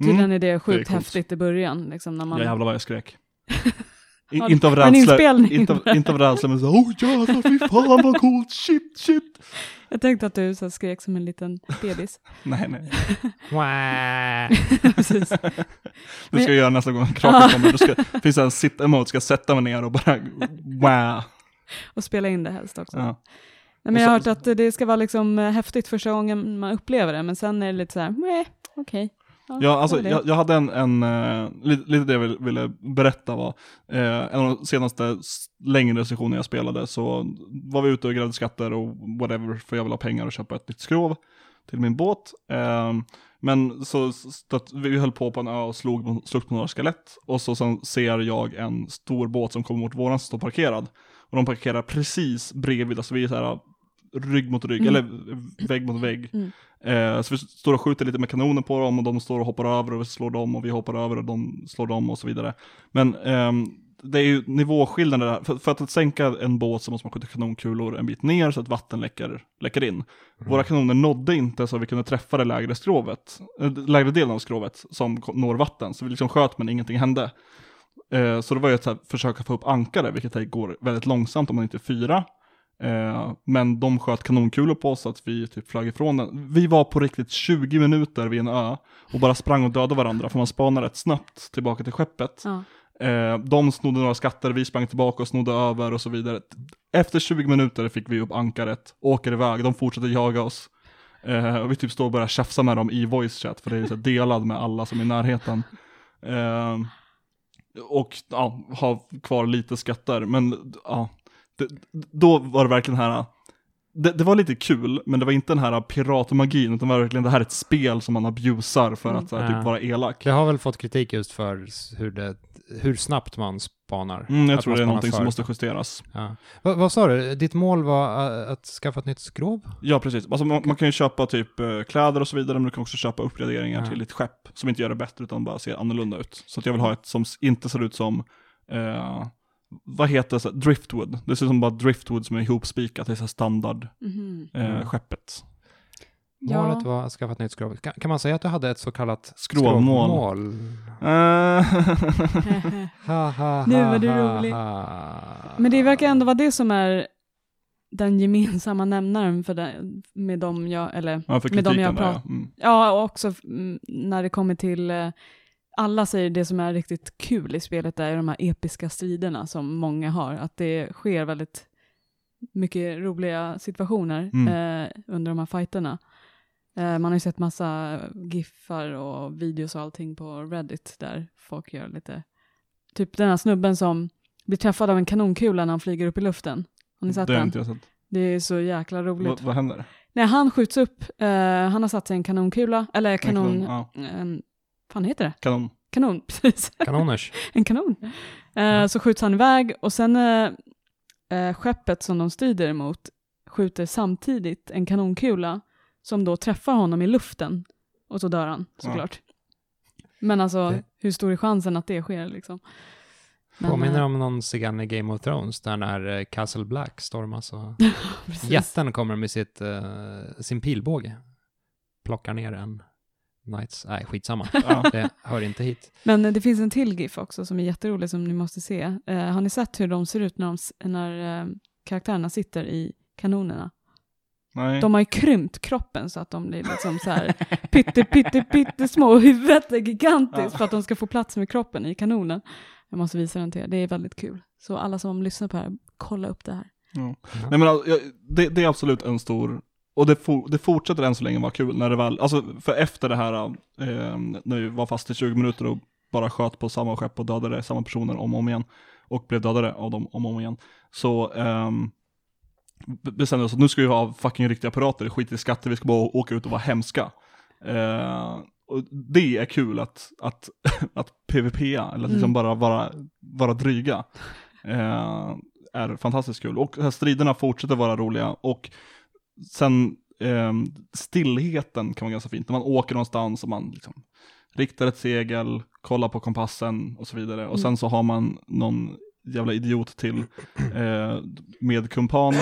Tydligen är det sjukt Mm. coolt. häftigt i början. Liksom, när man... Ja, jävlar vad jag skrek. I, inte av rädsla, inte av, inte av rädsla, men så oh jävlar fy fan vad coolt, shit, shit. Jag tänkte att du så skrek som en liten bebis. Nej, nej. Precis. Det ska jag göra nästa gång kraken kommer. Det ska, finns en sit emote, ska sätta mig ner och bara wow. Och spela in det helst också. Ja. Nej, men jag har hört att det ska vara liksom eh, häftigt första gången man upplever det, men sen är det lite så här, nej, okej. Ja, alltså jag, jag hade en, en uh, lite, lite det jag ville, ville berätta var, eh, en av de senaste längre sessioner jag spelade så var vi ute och grävde skatter och whatever, för jag vill ha pengar och köpa ett nytt skrov till min båt. Eh, men så stött, vi höll på på en ö och slog, slog på några skelett och så sen ser jag en stor båt som kommer mot våran som står parkerad. Och de parkerar precis bredvid, alltså vi är så här rygg mot rygg, Mm. eller vägg mot vägg. Mm. Eh, så vi står och skjuter lite med kanoner på dem och de står och hoppar över och vi slår dem och vi hoppar över och de slår dem och så vidare. Men ehm, det är ju nivåskillnader där. För, för att sänka en båt så måste man skjuta kanonkulor en bit ner så att vatten läcker, läcker in. Våra kanoner nådde inte så att vi kunde träffa det lägre skrovet, äh, lägre delen av skrovet som når vatten. Så vi liksom sköt men ingenting hände. Eh, så det var ju att här, försöka få upp ankare, vilket här går väldigt långsamt om man inte är fyra. Eh, men de sköt kanonkulor på oss så att vi typ flög ifrån den. Vi var på riktigt 20 minuter vid en ö och bara sprang och dödade varandra för man spanar rätt snabbt tillbaka till skeppet. Ja. Eh, de snodde några skatter, vi sprang tillbaka och snodde över och så vidare. Efter 20 minuter fick vi upp ankaret, åker iväg, de fortsätter jaga oss. Eh, och vi typ står och börjar tjafsa med dem i voice chat, för det är så delad med alla som är i närheten. Eh, och ja, ha kvar lite skatter, men ja, det, då var det verkligen här, det, det var lite kul, men det var inte den här piratmagin, utan det var verkligen det här är ett spel som man abusar för Mm. att så här, typ vara elak. Det har väl fått kritik just för hur, det, hur snabbt man spanar. Mm, jag tror det är någonting som för. måste justeras. Ja. Va, vad sa du? Ditt mål var äh, att skaffa ett nytt skrov? Ja, precis. Alltså, man, man kan ju köpa typ eh, kläder och så vidare, men du kan också köpa uppgraderingar Ja. till ditt skepp, som inte gör det bättre, utan bara ser annorlunda ut. Så jag vill ha ett som inte ser ut som, eh, vad heter det, driftwood. Det ser ut som bara driftwood som är ihopspikat, det är så standard Mhm. eh, Mm. skeppet. Ja. Målet var att skaffa ett nytt skrov. Kan, kan man säga att du hade ett så kallat Skrovmål. skrovmål? Eh, Nu var du rolig. Men det verkar ändå vara det som är den gemensamma nämnaren för det, med dem jag, eller ja, med dem jag där, ja. pratar Mm. Ja, och också mm, när det kommer till, eh, alla säger det som är riktigt kul i spelet är de här episka striderna som många har, att det sker väldigt mycket roliga situationer Mm. eh, under de här fighterna. Eh, man har ju sett massa giffar och videos och allting på Reddit där folk gör lite, typ den här snubben som blir träffad av en kanonkula när han flyger upp i luften. Har ni sett Det den? inte jag sett. Det är så jäkla roligt. Vad, vad händer? Nej, han skjuts upp, eh, han har satt sig en kanonkula, eller kanon, Ja, en, fan heter det? kanon. Kanon, precis. Kanoners. en kanon. Eh, Så skjuts han iväg och sen eh, eh, skeppet som de strider emot skjuter samtidigt en kanonkula som då träffar honom i luften och så dör han såklart. Men alltså Det- hur stor är chansen att det sker liksom? Men, Påminner eh, om någon scen i Game of Thrones där när eh, Castle Black stormas och jätten kommer med sitt, eh, sin pilbåge. Plockar ner en Knights, nej skitsamma, Ja. det hör inte hit. Men eh, det finns en till GIF också som är jätterolig som ni måste se. Eh, har ni sett hur de ser ut när, de, när eh, karaktärerna sitter i kanonerna? Nej. De har ju krympt kroppen så att de blir liksom så här pytte, pytte, pytte små och huvudet är gigantiskt Ja. för att de ska få plats med kroppen i kanonen. Jag måste visa den till er, det är väldigt kul. Så alla som lyssnar på det här, kolla upp det här. Ja. Nej men alltså, jag, det, det är absolut en stor, och det, for, det fortsätter än så länge vara kul när det väl, alltså för efter det här, eh, när vi var fast i 20 minuter och bara sköt på samma skepp och dödade samma personer om och om igen, och blev dödade av dem om och om igen, så be- bestämde vi oss att nu ska vi ha fucking riktiga pirater, skit i skatter, vi ska bara åka ut och vara hemska. Eh, och det är kul att, att, att PVP, eller liksom Mm. bara vara, vara dryga. Eh, är fantastiskt kul. Och här striderna fortsätter vara roliga. Och sen eh, stillheten kan vara ganska fint. När man åker någonstans och man liksom riktar ett segel, kollar på kompassen och så vidare. Och Mm. sen så har man någon jävla idiot till eh, med kumpan.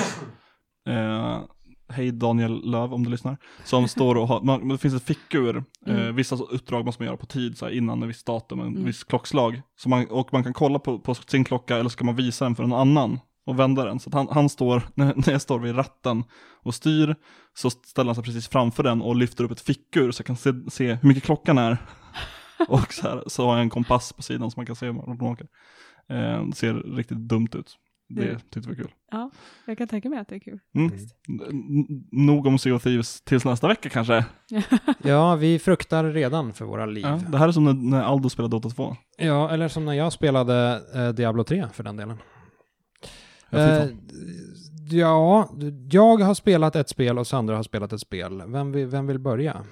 Eh, Hej Daniel Löv om du lyssnar. Som står och har, man, det finns ett fickur, eh, Mm. vissa så- uppdrag måste man göra på tid, så här, innan en viss datum, en Mm. viss klockslag. Så man, och man kan kolla på, på sin klocka eller ska man visa den för en annan och vända den. Så att han, han står, när, jag står vid ratten och styr, så ställer han sig precis framför den och lyfter upp ett fickur så jag kan se, se hur mycket klockan är. och så, här, så har jag en kompass på sidan så man kan se vart man åker. Eh, det ser riktigt dumt ut. Det Mm. tyckte vi var kul. Ja, jag kan tänka mig att det är kul. Mm. N- Nog om Sea of Thieves tills nästa vecka kanske. Ja, vi fruktar redan för våra liv. Ja, det här är som när, när Aldo spelade Dota 2. Ja, eller som när jag spelade eh, Diablo 3 för den delen. Ja, Eh, ja, jag har spelat ett spel och Sandra har spelat ett spel. Vem vill, vem vill börja?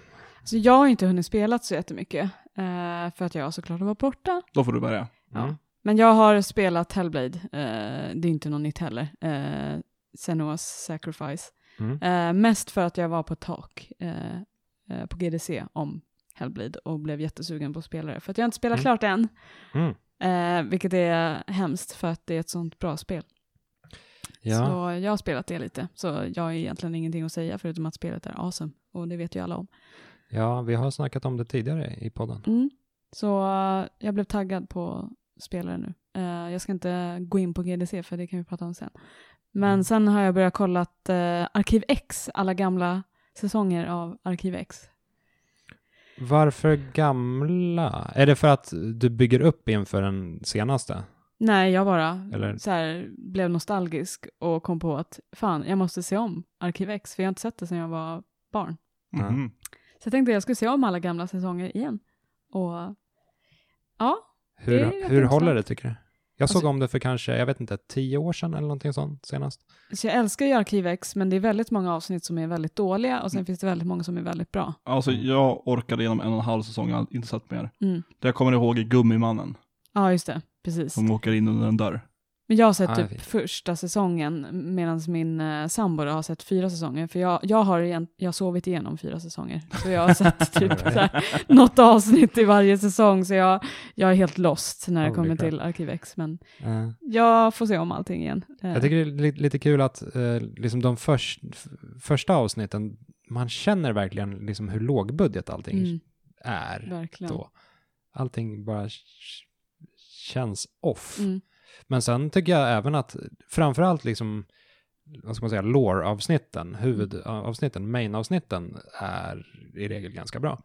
Så jag har inte hunnit spela så jättemycket, eh, för att jag såklart var borta. Då får du börja. Ja. Mm. Men jag har spelat Hellblade, eh, det är inte något nytt heller. Eh, Senua's Sacrifice. Mm. Eh, mest för att jag var på tak på GDC om Hellblade och blev jättesugen på att spela det. För att jag har inte spelat Mm. klart än, Mm. eh, vilket är hemskt för att det är ett sånt bra spel. Ja. Så jag har spelat det lite, så jag har egentligen ingenting att säga förutom att spelet är awesome. Och det vet ju alla om. ja, vi har snackat om det tidigare i podden. Mm. Så eh, jag blev taggad på spelare nu. Eh, jag ska inte gå in på GDC för det kan vi prata om sen. Men Mm. sen har jag börjat kolla eh, Arkiv X, alla gamla säsonger av Arkiv X. Varför gamla? Är det för att du bygger upp inför den senaste? Nej, jag bara Eller- så här, blev nostalgisk och kom på att fan, jag måste se om Arkiv X, för jag har inte sett det sedan jag var barn. Ja. Mhm. Så jag tänkte jag skulle se om alla gamla säsonger igen. Och ja, Hur, Det hur håller det tycker du? Jag såg Alltså- om det för kanske, jag vet inte, tio år sedan eller någonting sånt senast. så jag älskar ju Arkiv X, men det är väldigt många avsnitt som är väldigt dåliga och sen finns det väldigt många som är väldigt bra. Alltså jag orkade genom en och en halv säsong, jag har inte sett mer. Mm. Det jag kommer ihåg är Gummimannen, Ja, just det. Precis. som åker in under en dörr. Men jag har sett Ah, typ fint. första säsongen medan min eh, sambo har sett fyra säsonger. För jag, jag har igen, jag har sovit igenom fyra säsonger. Så jag har sett typ så här, något avsnitt i varje säsong. Så jag, jag är helt lost när det Holy kommer till Arkiv X. Men Eh, jag får se om allting igen. Eh, Jag tycker det är li- lite kul att eh, liksom de förs- f- första avsnitten, man känner verkligen liksom hur lågbudget allting mm, är verkligen. då. Allting bara känns off. Mm, Men sen tycker jag även att framförallt liksom, vad ska man säga, lore-avsnitten, huvudavsnitten, main-avsnitten är i regel ganska bra.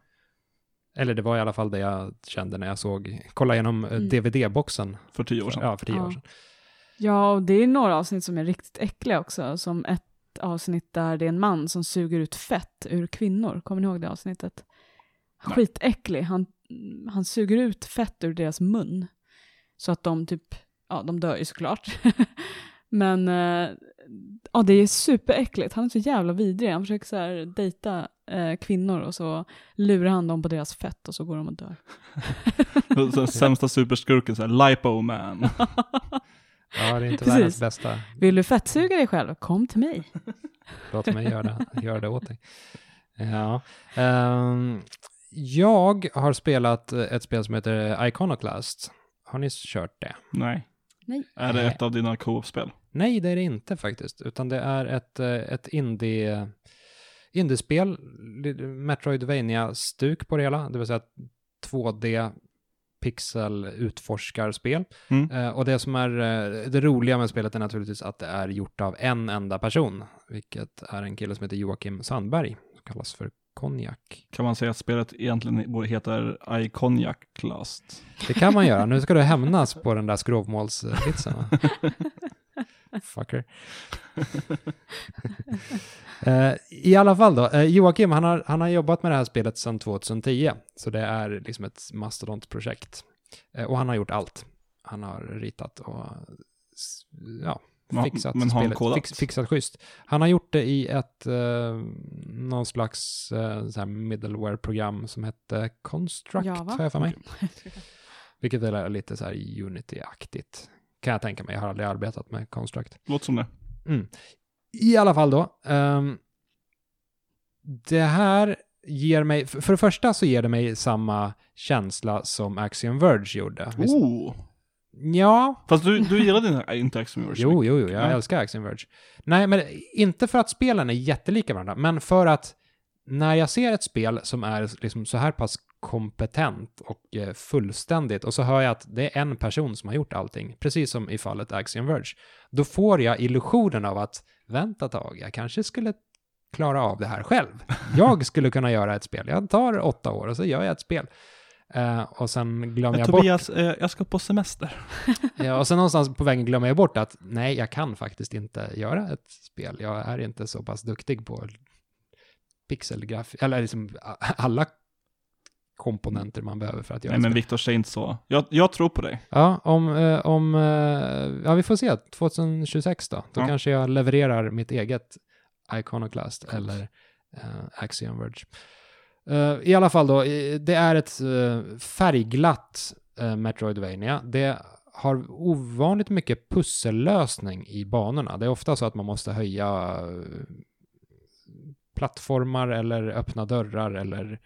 Eller det var i alla fall det jag kände när jag såg, kolla igenom eh, Mm. DVD-boxen. För tio år sedan. Ja, för tio Ja. år sedan. Ja, och det är några avsnitt som är riktigt äckliga också. Som ett avsnitt där det är en man som suger ut fett ur kvinnor. Kommer ni ihåg det avsnittet? Skitäcklig. Han, han suger ut fett ur deras mun. Så att de typ, ja de dör ju såklart. Men eh, ja, det är superäckligt. Han är så jävla vidrig. Han försöker så här dejta eh, kvinnor och så lurar han dem på deras fett och så går de och dör. Den sämsta superskurken, såhär, Lipo Man. Ja, det är inte Precis. världens bästa. Vill du fettsuga dig själv? Kom till mig. Låt mig göra det, göra det åt dig. Ja. ehm, jag har spelat ett spel som heter Iconoclast. Har ni kört det? Nej. Nej. Är det ett av dina co-op-spel? Nej, det är det inte faktiskt, utan det är ett, eh, ett indie, indiespel, Metroidvania-stuk på det hela, det vill säga ett 2D pixel utforskarspel. Mm. Eh, och det som är eh, det roliga med spelet är naturligtvis att det är gjort av en enda person, vilket är en kille som heter Joakim Sandberg, som kallas för Konjak. Kan man säga att spelet egentligen borde heter Iconiac Clast? Det kan man göra, nu ska du hämnas på den där skrovmålsvitsen. Fucker. Eh, I alla fall då, eh, Joakim han har, han har jobbat med det här spelet sedan 2010, så det är liksom ett mastodontprojekt. Eh, och han har gjort allt. Han har ritat och Ja, fixat men har han spelet, kodat? fix, fixat schysst. Han har gjort det i ett, eh, någon slags eh, så här middleware-program som hette Construct, Java. har jag för mig. Vilket är lite så här Unity-aktigt. Kan jag tänka mig, jag har aldrig arbetat med Construct. Låter som det. Mm. I alla fall då. ehm, det här ger mig, för för det första så ger det mig samma känsla som Axiom Verge gjorde. Oh! Ja, Fast du, du gillade här, inte Axiom Verge? jo, jo, jo, jag Ja. älskar Axiom Verge. Nej, men inte för att spelen är jättelika varandra, men för att när jag ser ett spel som är liksom så här pass kompetent och eh, fullständigt och så hör jag att det är en person som har gjort allting, precis som i fallet Axiom Verge, då får jag illusionen av att vänta ett tag, jag kanske skulle klara av det här själv. Jag skulle kunna göra ett spel. Jag tar åtta år och så gör jag ett spel. Eh, och sen glömmer jag bort Tobias, eh, jag ska på semester. Ja, och sen någonstans på vägen glömmer jag bort att nej, jag kan faktiskt inte göra ett spel. Jag är inte så pass duktig på pixelgrafik, eller liksom alla komponenter man behöver för att göra Nej men. Viktor, säg inte så. Jag, jag tror på dig. Ja, om, eh, om, eh, ja vi får se, 2026 då. Då Ja. kanske jag levererar mitt eget Iconoclast eller uh, Axiom Verge. Eh, I alla fall då, det är ett eh, färgglatt eh, Metroidvania. Det har ovanligt mycket pussellösning i banorna. Det är ofta så att man måste höja plattformar eller öppna dörrar eller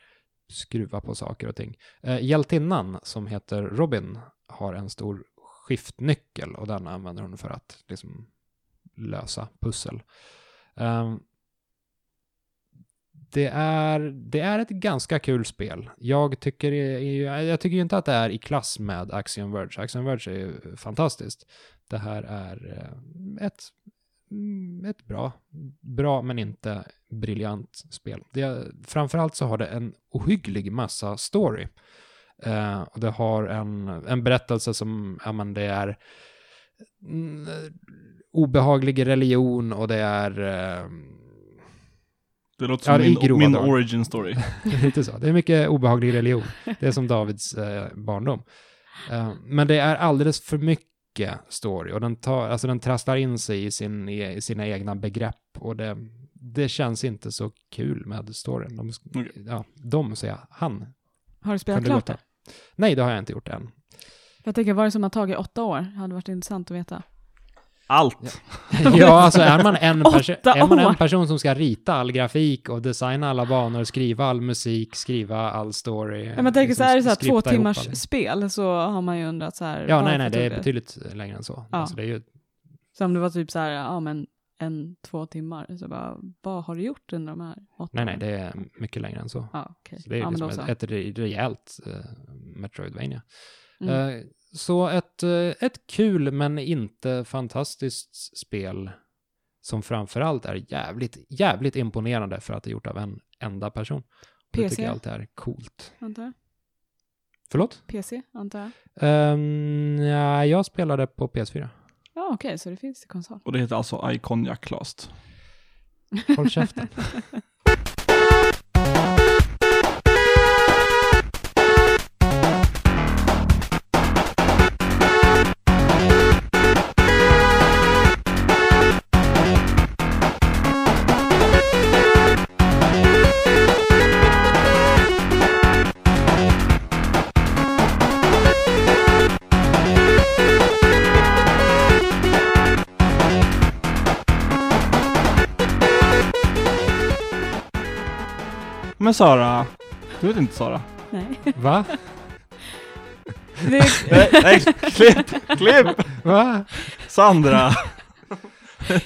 skruva på saker och ting. Eh, hjältinnan som heter Robin har en stor skiftnyckel och den använder hon för att liksom lösa pussel. Ehm, det, är, det är ett ganska kul spel. Jag tycker, jag tycker ju inte att det är i klass med Axiom Verge. Axiom Verge är ju fantastiskt. Det här är eh, ett, mm, ett bra, bra men inte briljant spel. Det, framförallt så har det en ohygglig massa story. Eh, och det har en, en berättelse som, ja men det är mm, obehaglig religion och det är eh, det låter Ja, som det är min, grova min origin story. lite så. Det är mycket obehaglig religion. Det är som Davids eh, barndom. Eh, men det är alldeles för mycket story och den, tar, alltså den trasslar in sig i, sin, i sina egna begrepp och det, det känns inte så kul med storyn. De, Okej. ja, de säger jag, han. Har du spelat det klart det? Nej, det har jag inte gjort än. Jag tänker, vad är det som har tagit åtta år? Det hade varit intressant att veta. Allt! ja, alltså är man, en perso- Åtta är man en person som ska rita all grafik och designa alla banor, skriva all musik, skriva all story. Ja, men tänker liksom så är det så här två ihop timmars allting. spel så har man ju undrat så här. Ja, nej, nej, det är betydligt längre än så. Ja. Alltså, det är ju, Så om det var typ så här, ja men en, två timmar, så bara, vad har du gjort under de här åtta nej, nej, det är mycket längre än så. Ja, okej. Så det är ja, liksom ett, ett re- rejält uh, Metroidvania. Mm. Eh, så ett, eh, ett kul men inte fantastiskt spel som framförallt är jävligt, jävligt imponerande för att det är gjort av en enda person. Det PC? tycker jag alltid är coolt. Antar jag? Förlåt? PC, antar jag? Um, ja, jag spelade på PS4. Ja, okej, så det finns i konsol. Och det heter alltså Iconiac Clast. Håll käften. Men Sara, du vet inte Sara? Nej. Va? Det, Nej, nej, klipp, klipp! Va? Sandra!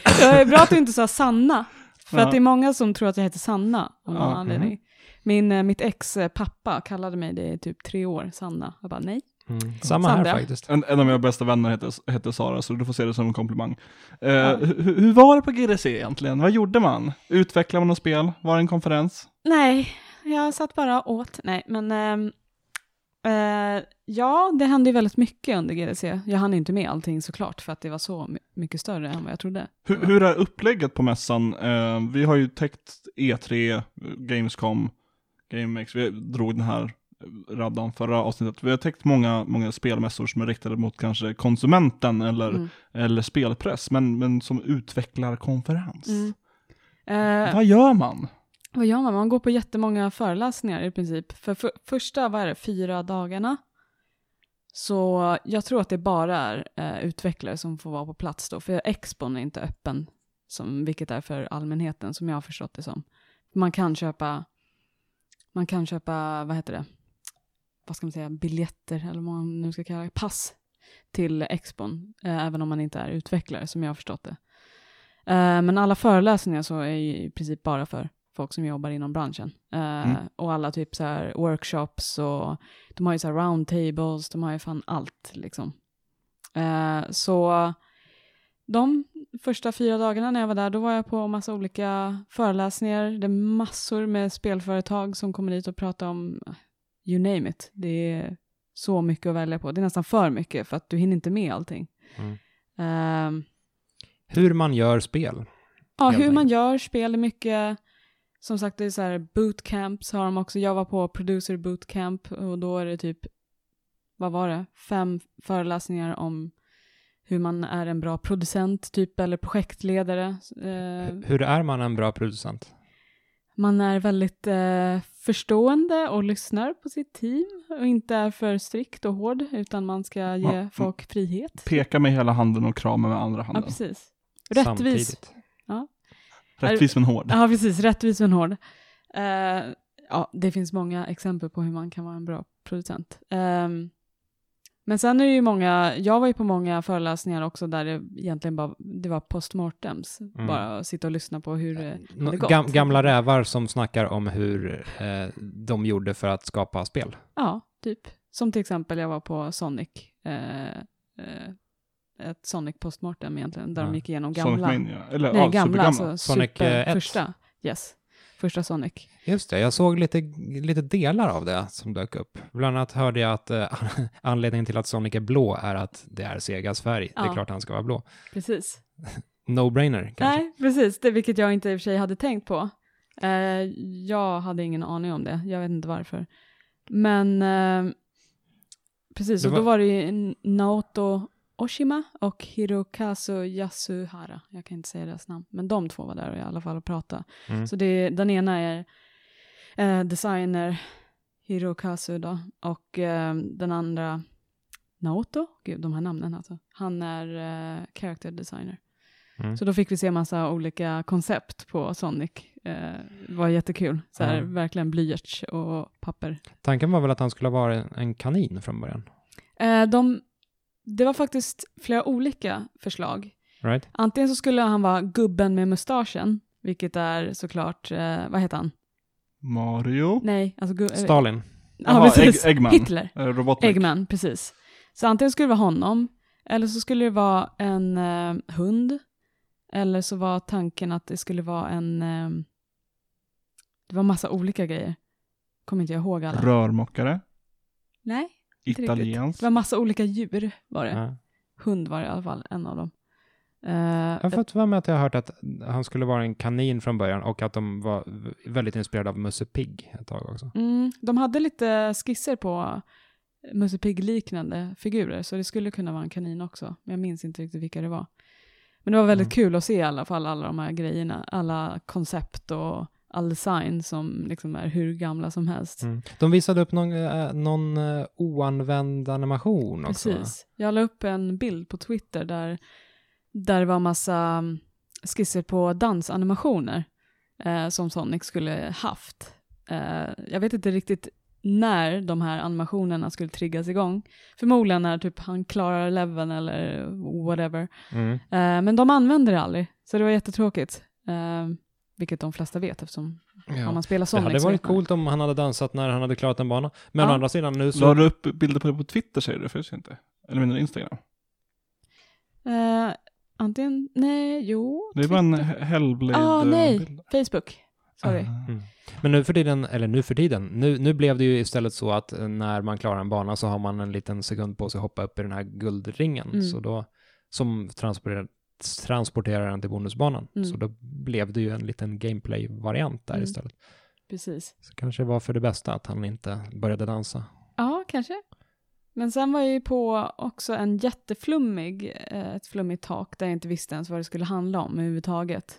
det är bra att du inte sa Sanna. För Ja. att det är många som tror att jag heter Sanna av någon Ja, anledning. Min, eh, mitt ex eh, pappa kallade mig det i typ tre år, Sanna. Jag bara nej. Mm. Samma här Sandra. faktiskt. En, en av mina bästa vänner heter, heter Sara, så du får se det som en komplimang. Eh, Ja. hur, hur var det på GDC egentligen? Vad gjorde man? Utvecklade man något spel? Var det en konferens? Nej, jag satt bara åt. Nej, men ehm, eh, ja, det hände ju väldigt mycket under GDC. Jag hann inte med allting såklart, för att det var så my- mycket större än vad jag trodde. Hur, hur är upplägget på mässan? Eh, vi har ju täckt E3, Gamescom, GameX, vi drog den här raddan förra avsnittet. Vi har täckt många, många spelmässor som är riktade mot kanske konsumenten eller, Mm. eller spelpress, men, men som utvecklarkonferens. Mm. Eh, Vad gör man? Vad gör man? Man går på jättemånga föreläsningar i princip. För, för första, vad är det, fyra dagarna. Så jag tror att det bara är eh, utvecklare som får vara på plats då. För expon är inte öppen, som, vilket är för allmänheten, som jag har förstått det som. Man kan köpa, man kan köpa, vad heter det, vad ska man säga, biljetter, eller vad man nu ska kalla det, pass till expon, eh, även om man inte är utvecklare, som jag har förstått det. Eh, men alla föreläsningar så är ju i princip bara för folk som jobbar inom branschen. Eh, Mm. Och alla typ så här workshops och de har ju så här roundtables, de har ju fan allt liksom. Eh, så de första fyra dagarna när jag var där, då var jag på massa olika föreläsningar. Det är massor med spelföretag som kommer dit och pratar om you name it. Det är så mycket att välja på. Det är nästan för mycket för att du hinner inte med allting. Mm. Eh, Hur man gör spel. Ja, hur man gör spel är mycket, som sagt det är så här bootcamps har de också. Jag var på producer bootcamp och då är det typ, vad var det, fem föreläsningar om hur man är en bra producent typ eller projektledare. Eh, Hur är man en bra producent? man är väldigt eh, förstående och lyssnar på sitt team och inte är för strikt och hård utan man ska ge Ja. folk frihet. Peka med hela handen och krama med andra Ja, handen. precis. Rättvis. Samtidigt. Rättvis men hård. Ja, precis. Rättvis men hård. Eh, ja, det finns många exempel på hur man kan vara en bra producent. Ehm, men sen är det ju många, jag var ju på många föreläsningar också där det egentligen bara, det var postmortems. Mm. Bara att sitta och lyssna på hur det Nå- hade gått. Gam, gamla rävar som snackar om hur eh, de gjorde för att skapa spel. Ja, typ. Som till exempel jag var på Sonic. Eh, eh, ett Sonic postmortem egentligen, där Ja. de gick igenom Sonic gamla. Mania. Eller Nej, ja, gamla, alltså Sonic, super, ett. första. Yes, första Sonic. Just det, jag såg lite, lite delar av det som dök upp. Bland annat hörde jag att eh, anledningen till att Sonic är blå är att det är Segas färg. Det är Ja. klart han ska vara blå. Precis. No-brainer kanske. Nej, precis. Det vilket jag inte i och för sig hade tänkt på. Eh, jag hade ingen aning om det. Jag vet inte varför. Men eh, precis, och var- då var det ju Naoto Oshima och Hirokazu Yasuhara. Jag kan inte säga deras namn, men de två var där i alla fall och pratade. Mm. Så det, den ena är eh, designer Hirokazu då, och eh, den andra Naoto, gud de här namnen alltså. Han är eh, character designer. Mm. Så då fick vi se massa olika koncept på Sonic. Eh, var jättekul. Så här, Ja. Verkligen blyerts och papper. Tanken var väl att han skulle vara en, en kanin från början? Eh, de, det var faktiskt flera olika förslag. Right? Antingen så skulle han vara gubben med mustaschen, vilket är såklart, eh, vad heter han? Mario? Nej, alltså eh, Stalin. Ja, Jaha, precis. Egg- Eggman. Hitler. Eh, Robotnik. Eggman, precis. Så antingen skulle det vara honom, eller så skulle det vara en eh, hund, eller så var tanken att det skulle vara en... Eh, det var massa olika grejer. Kommer inte jag ihåg alla. Rörmokare. Nej, inte riktigt. Italiensk. Det var massa olika djur var det. Ja. Hund var det i alla fall, en av dem. Eh, Jag har fått för mig att jag har hört att han skulle vara en kanin från början och att de var väldigt inspirerade av Musse Pigg ett tag också. mm, de hade lite skisser på Musse Pigg-liknande figurer, så det skulle kunna vara en kanin också. Men jag minns inte riktigt vilka det var. Men det var väldigt Mm. kul att se i alla fall alla de här grejerna, alla koncept och all design som liksom är hur gamla som helst. Mm. De visade upp någon, eh, någon eh, oanvänd animation också. Precis. Jag la upp en bild på Twitter där, där det var massa mm, skisser på dansanimationer eh, som Sonic skulle haft. Eh, jag vet inte riktigt när de här animationerna skulle triggas igång. Förmodligen när typ han klarar leveln eller whatever. Mm. Eh, men de använde det aldrig, så det var jättetråkigt. Vilket de flesta vet eftersom om Ja. man spelar Det Sonic hade varit coolt om han hade dansat när han hade klarat en bana. Men Ja. å andra sidan nu La så... du upp bilder på det på Twitter säger du? Ser inte. Eller menar du Instagram? Eh, antingen, nej, jo. Det är bara en. Hellblade Ah, nej. bild. Facebook. Sorry. Ah. Mm. Men nu för tiden, eller nu för tiden, nu, nu blev det ju istället så att eh, när man klarar en bana så har man en liten sekund på sig att hoppa upp i den här guldringen. Mm. Så då, som transporterar, transporterar den till bonusbanan. Mm. Så då blev det ju en liten gameplay-variant där Mm. istället. Precis. Så kanske var för det bästa att han inte började dansa. Ja, kanske. Men sen var jag ju på också en jätteflummig, eh, ett flummigt tak där jag inte visste ens vad det skulle handla om överhuvudtaget.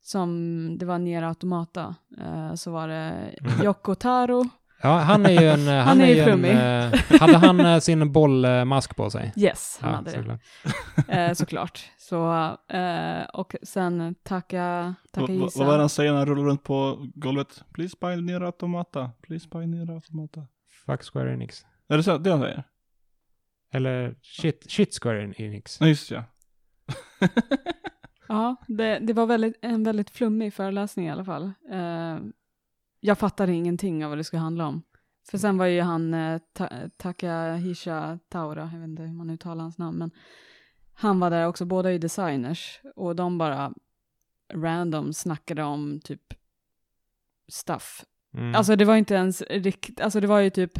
Som, det var Nier Automata. Eh, så var det Yoko Taro. Ja, han är ju en... eh, Han är ju ju en, flummig. eh, hade han eh, sin bollmask på sig? Yes, han hade det. såklart. Eh, såklart. Så, eh, och sen Taka, Vad Takahisa. vad var det han säger när han rullar runt på golvet? Please buy ner automata. Please buy ner automata. Fuck Square Enix. Är det så det han säger? Eller shit, shit Square Enix. Nej, just ja. Ja, det, det var väldigt, en väldigt flummig föreläsning i alla fall. Eh, jag fattade ingenting av vad det skulle handla om. För sen var ju han eh, ta, Takahisha Taura, jag vet inte hur man uttalar hans namn, men han var där också, båda är designers, och de bara random snackade om typ stuff. Mm. Alltså det var inte ens riktigt, alltså det var ju typ,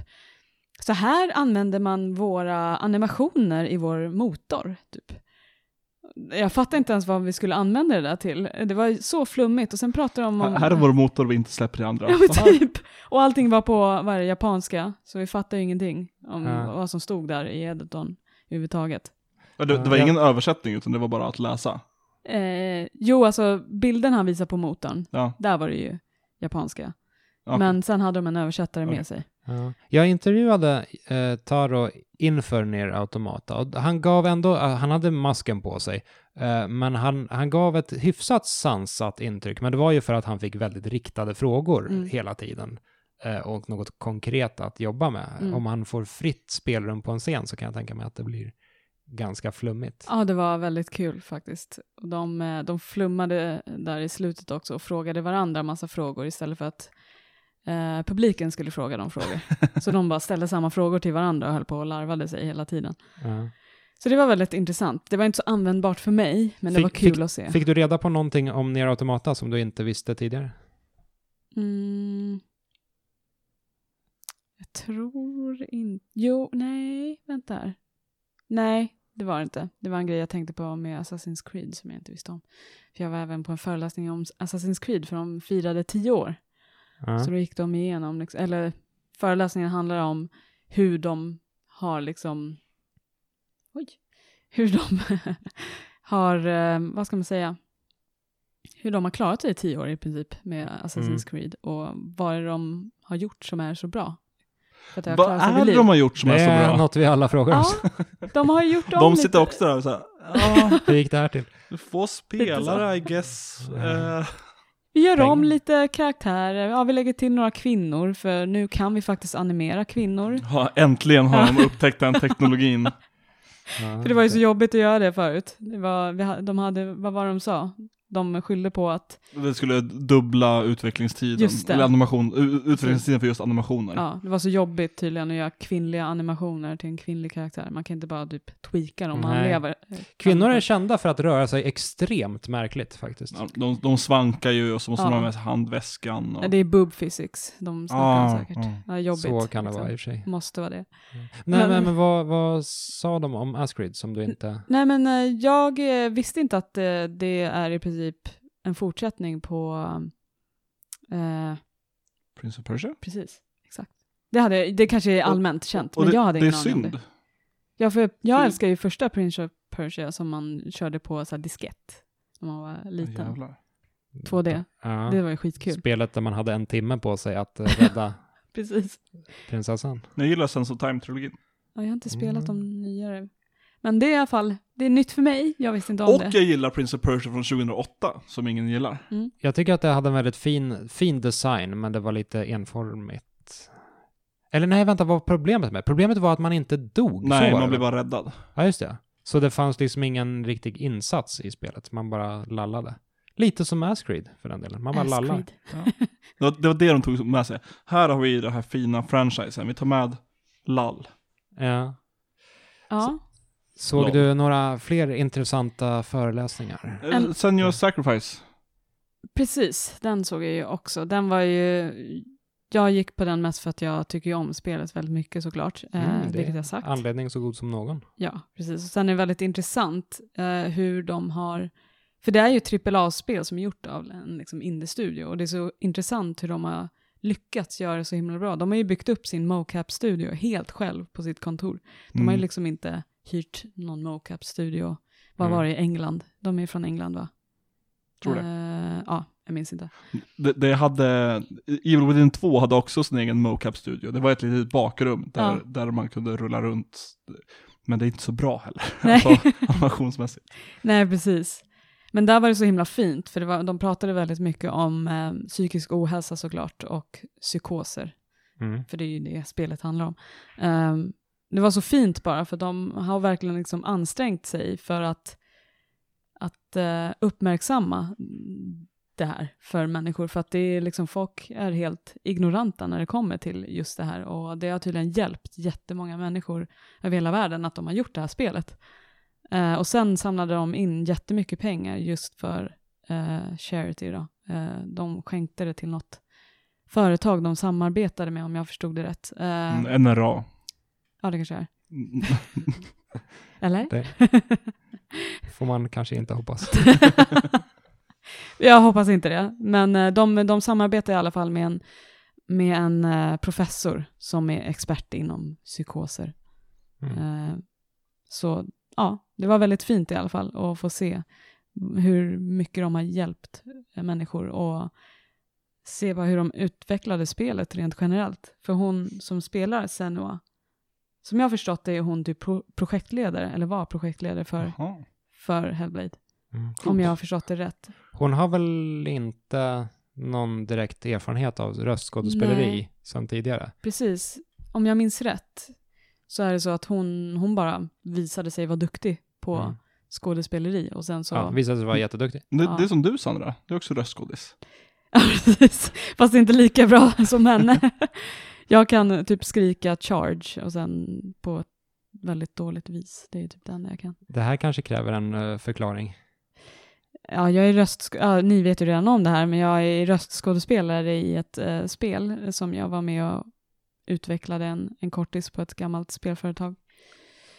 så här använder man våra animationer i vår motor, typ. Jag fattar inte ens vad vi skulle använda det där till. Det var så flummigt och sen pratade de om... Här här är vår motor vi inte släpper i andra. Ja men typ. Och allting var på, vad är det, japanska, så vi fattade ingenting om Ja. vad som stod där i editorn överhuvudtaget. Ja, Det, det var Ja. ingen översättning utan det var bara att läsa. Eh, jo, alltså bilden han visade på motorn, Ja. där var det ju japanska. Okej. Men sen hade de en översättare Okej. med sig. Ja. Jag intervjuade eh, Taro inför Ner Automata och han gav ändå, eh, han hade masken på sig, eh, men han, han gav ett hyfsat sansat intryck, men det var ju för att han fick väldigt riktade frågor Mm. hela tiden eh, och något konkret att jobba med. Mm. Om han får fritt spelrum på en scen så kan jag tänka mig att det blir ganska flummigt. Ja, det var väldigt kul faktiskt. De, eh, de flummade där i slutet också och frågade varandra massa frågor istället för att eh, publiken skulle fråga dem frågor. Så de bara ställde samma frågor till varandra och höll på och larvade sig hela tiden. Ja. Så det var väldigt intressant. Det var inte så användbart för mig, men det Fick- var kul fick- att se. Fick du reda på någonting om Ner Automata som du inte visste tidigare? Mm. Jag tror inte... Jo, nej, vänta här. Nej, det var det inte. Det var en grej jag tänkte på med Assassin's Creed som jag inte visste om. För jag var även på en föreläsning om Assassin's Creed för de firade tio år. Ja. Så då gick de igenom, liksom, eller föreläsningen handlar om hur de har liksom, oj, hur de har, eh, vad ska man säga, hur de har klarat sig i tio år i princip med Assassin's Mm. Creed och vad är det de har gjort som är så bra. Det Vad är det de har gjort som det är så är bra? något vi alla frågar oss. Ja, de har gjort om De sitter lite. också där och såhär, ja, Hur gick det här till? få spelare I guess. Eh, Vi gör om lite karaktärer, ja vi lägger till några kvinnor för nu kan vi faktiskt animera kvinnor. ja, äntligen har de upptäckt den teknologin. För det var ju så jobbigt att göra det förut. Det var, vi, de hade, vad var det de sa? De skyllde på att, Det skulle dubbla utvecklingstiden. Just det. Eller animation, utvecklingstiden för just animationer. ja, det var så jobbigt tydligen att göra kvinnliga animationer till en kvinnlig karaktär. Man kan inte bara typ tweaka dem, man lever. Kvinnor är kända för att röra sig extremt märkligt faktiskt. Ja, de, de svankar ju och så måste Ja. de ha med sig handväskan. Och... Ja, det är boob physics de snackar Ah, säkert. ah. Ja, jobbigt. Så kan det liksom. vara i och för sig. Måste vara det. Nej, Men- men, men vad, vad sa de om Asgrid som du inte... Nej men eh, jag eh, visste inte att eh, det är i princip en fortsättning på, eh, Prince of Persia? precis, exakt. Det, hade, det kanske är Och- allmänt känt, Och men det, jag hade det är ingen aning om synd. det. Ja, för jag För- älskar ju första Prince of Persia som man körde på så här diskett när man var liten. Jävlar. 2D. Ja. Det var ju skitkul. Spelet där man hade en timme på sig att eh, rädda Precis. prinsessan. Jag gillar Sense of Time-trilogin. Ja, jag har inte spelat Mm. de nyare. Men det är i alla fall, det är nytt för mig. Jag visste inte om Och det. jag gillar Prince of Persia från 2008, som ingen gillar. Jag tycker att det hade en väldigt fin, fin design, men det var lite enformigt. Eller nej, vänta, vad var problemet med? Problemet var att man inte dog. Nej, man det, blev bara räddad. Ja, just det. Så det fanns liksom ingen riktig insats i spelet, man bara lallade. Lite som Masquerade för den delen, man bara lallar. Ascreed. Det var, det var det de tog med sig. Här har vi den här fina franchisen, vi tar med lall. Ja. Ja. Såg Lol. du några fler intressanta föreläsningar? Eh, En- Senior Sacrifice. Precis, den såg jag ju också. Den var ju... Jag gick på den mest för att jag tycker om spelet väldigt mycket såklart, eh, Mm, vilket jag sagt. Anledning så god som någon. Ja, precis. Och sen är det väldigt intressant eh, hur de har... För det är ju AAA-spel som är gjort av en liksom, indie-studio och det är så intressant hur de har lyckats göra det så himla bra. De har ju byggt upp sin mocap-studio helt själv på sitt kontor. De har ju Mm. liksom inte hyrt någon mocap-studio. Vad Mm. var det i England? De är från England va? Tror det. Eh, ja, jag minns inte. Det, det hade, Evil Within 2 hade också sin egen mocap-studio. Det var ett litet bakrum där, Ja. där man kunde rulla runt. Men det är inte så bra heller, Nej. alltså, animationsmässigt. Nej, precis. Men där var det så himla fint, för det var, de pratade väldigt mycket om eh, psykisk ohälsa såklart och psykoser, Mm. för det är ju det spelet handlar om. Ehm, det var så fint bara, för de har verkligen liksom ansträngt sig för att, att uh, uppmärksamma det här för människor, för att det är liksom, folk är helt ignoranta när det kommer till just det här, och det har tydligen hjälpt jättemånga människor över hela världen att de har gjort det här spelet. Uh, och sen samlade de in jättemycket pengar just för uh, charity då. Uh, de skänkte det till något företag de samarbetade med om jag förstod det rätt. Uh, Mm, NRA. Ja, det kanske är. Eller? Det får man kanske inte hoppas. jag hoppas inte det. Men eh, de, de samarbetar i alla fall med en, med en eh, professor som är expert inom psykoser. Mm. Eh, så ja, det var väldigt fint i alla fall att få se hur mycket de har hjälpt människor och se bara hur de utvecklade spelet rent generellt. För hon som spelar Senua, som jag har förstått det är hon typ pro- projektledare, eller var projektledare för, Jaha. för Hellblade. Mm. Om jag har förstått det rätt. Hon har väl inte någon direkt erfarenhet av röstskådespeleri Nej. sedan tidigare? Precis, om jag minns rätt så är det så att hon, hon bara visade sig vara duktig på Mm. skådespeleri och sen så... Ja, visade sig vara jätteduktig. Det, Ja. det är som du Sandra, du är också röstskådis. Ja, precis. Fast inte lika bra som henne. Jag kan typ skrika charge och sen på ett väldigt dåligt vis. Det är typ det enda jag kan. Det här kanske kräver en eh, förklaring. Ja, jag är röst... Ja, ni vet ju redan om det här, men jag är röstskådespelare i ett eh, spel som jag var med och utvecklade en, en kortis på ett gammalt spelföretag.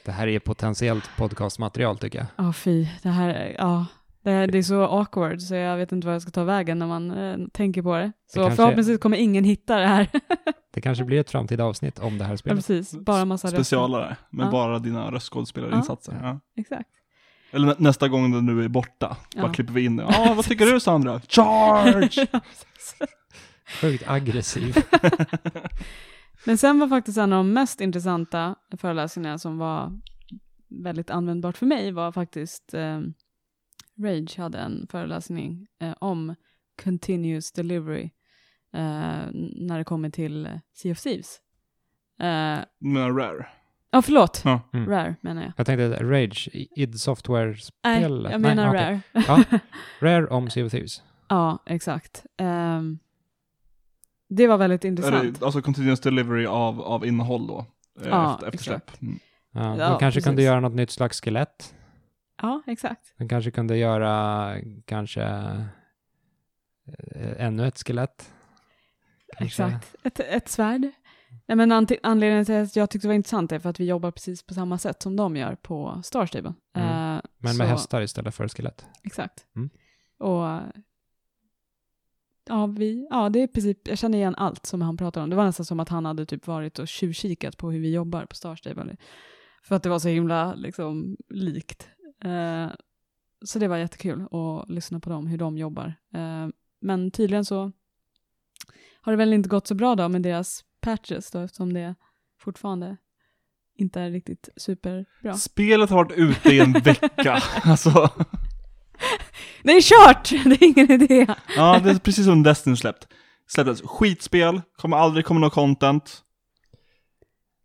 Det här är potentiellt podcastmaterial tycker jag. Ja, fy. Det här, ja. Det, är- det är så awkward så jag vet inte vad jag ska ta vägen när man eh, tänker på det. Så kanske- förhoppningsvis kommer ingen hitta det här. Det kanske blir ett framtida avsnitt om det här ja, spelet. precis. Bara massa röster. Specialare, med Ja. bara dina röstskådespelarinsatser. Ja. Ja. Exakt. Eller nä- nästa gång när du är borta, Ja. bara klipper vi in det. Ja, vad tycker du Sandra? Charge! Ja. Sjukt aggressiv. Men sen var faktiskt en av de mest intressanta föreläsningarna som var väldigt användbart för mig var faktiskt eh, Rage hade en föreläsning eh, om continuous delivery eh, när det kommer till eh, Sea of Thieves. Eh, Men rare. Ja, förlåt. Ja. Mm. Rare menar jag. Jag tänkte Rage, id Nej, Software-spel. jag menar okej. Rare. Ja. Rare om Sea of Thieves. ja, exakt. Ehm, det var väldigt intressant. det, alltså continuous delivery av, av innehåll då? eh, Ja, efter, efter släpp. Mm. Ja, Ja, de kanske kunde precis. göra något nytt slags skelett. Ja, exakt. De kanske kunde göra kanske eh, ännu ett skelett. Kanske- Exakt. Ett, ett svärd. Nej, men anledningen till att jag tyckte det var intressant är för att vi jobbar precis på samma sätt som de gör på Star Stable. Mm. Eh, Men med så- hästar istället för skelett. Exakt. Mm. Och ja, vi, ja, det är i princip, jag känner igen allt som han pratar om. Det var nästan som att han hade typ varit och tjuvkikat på hur vi jobbar på Star Stable. För att det var så himla liksom likt. Eh, så det var jättekul att lyssna på dem, hur de jobbar. Eh, men tydligen så har det väl inte gått så bra då med deras patches då, eftersom det fortfarande inte är riktigt superbra. Spelet har varit ute i en vecka. alltså, Det är kört! Det är ingen idé. ja, det är precis som Destiny släppt. Släpptes skitspel, kommer aldrig komma något content.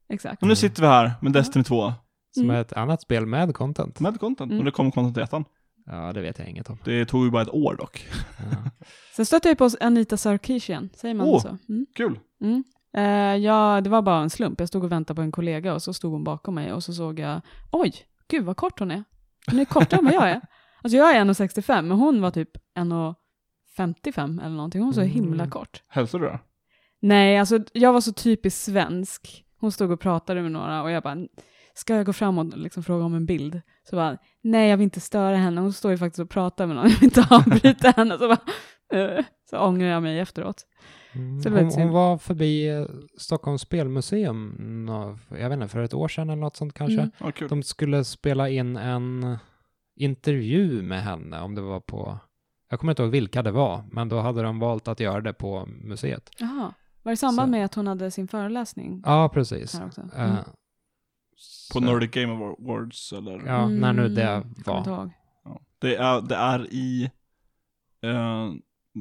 exakt. Och nu sitter vi här med Destiny 2. Som Mm. är ett annat spel med content. Med content. Mm. Och det kommer content i ettan. Ja, det vet jag inget om. Det tog ju bara ett år dock. Ja. Sen stötte jag på Anita Sarkeesian, säger man Åh. så? Mm. Kul. Mm. Eh, ja, det var bara en slump. Jag stod och väntade på en kollega och så stod hon bakom mig och så såg jag, oj, gud vad kort hon är. Hon är kortare än vad jag är. Alltså jag är 1,65 men hon var typ 1,55 eller någonting. Hon var så Mm. himla kort. Hälsar du det? Nej, alltså jag var så typiskt svensk. Hon stod och pratade med några och jag bara, ska jag gå fram och liksom fråga om en bild? Så bara, nej jag vill inte störa henne. Hon står ju faktiskt och pratar med någon, jag vill inte avbryta henne. Så, bara, eh, så ångrar jag mig efteråt. Mm. Hon, synd. hon var förbi eh, Stockholms spelmuseum, jag vet inte, för ett år sedan eller något sånt kanske. Mm. Ja, kul. De skulle spela in en intervju med henne, om det var på, jag kommer inte ihåg vilka det var, men då hade de valt att göra det på museet. Jaha, var det i samband Så- med att hon hade sin föreläsning Ja, precis. här också? Eh, Mm. På så- Nordic Game Awards eller? Ja, när nu det Mm, var. Ja. Det, är, det är i eh,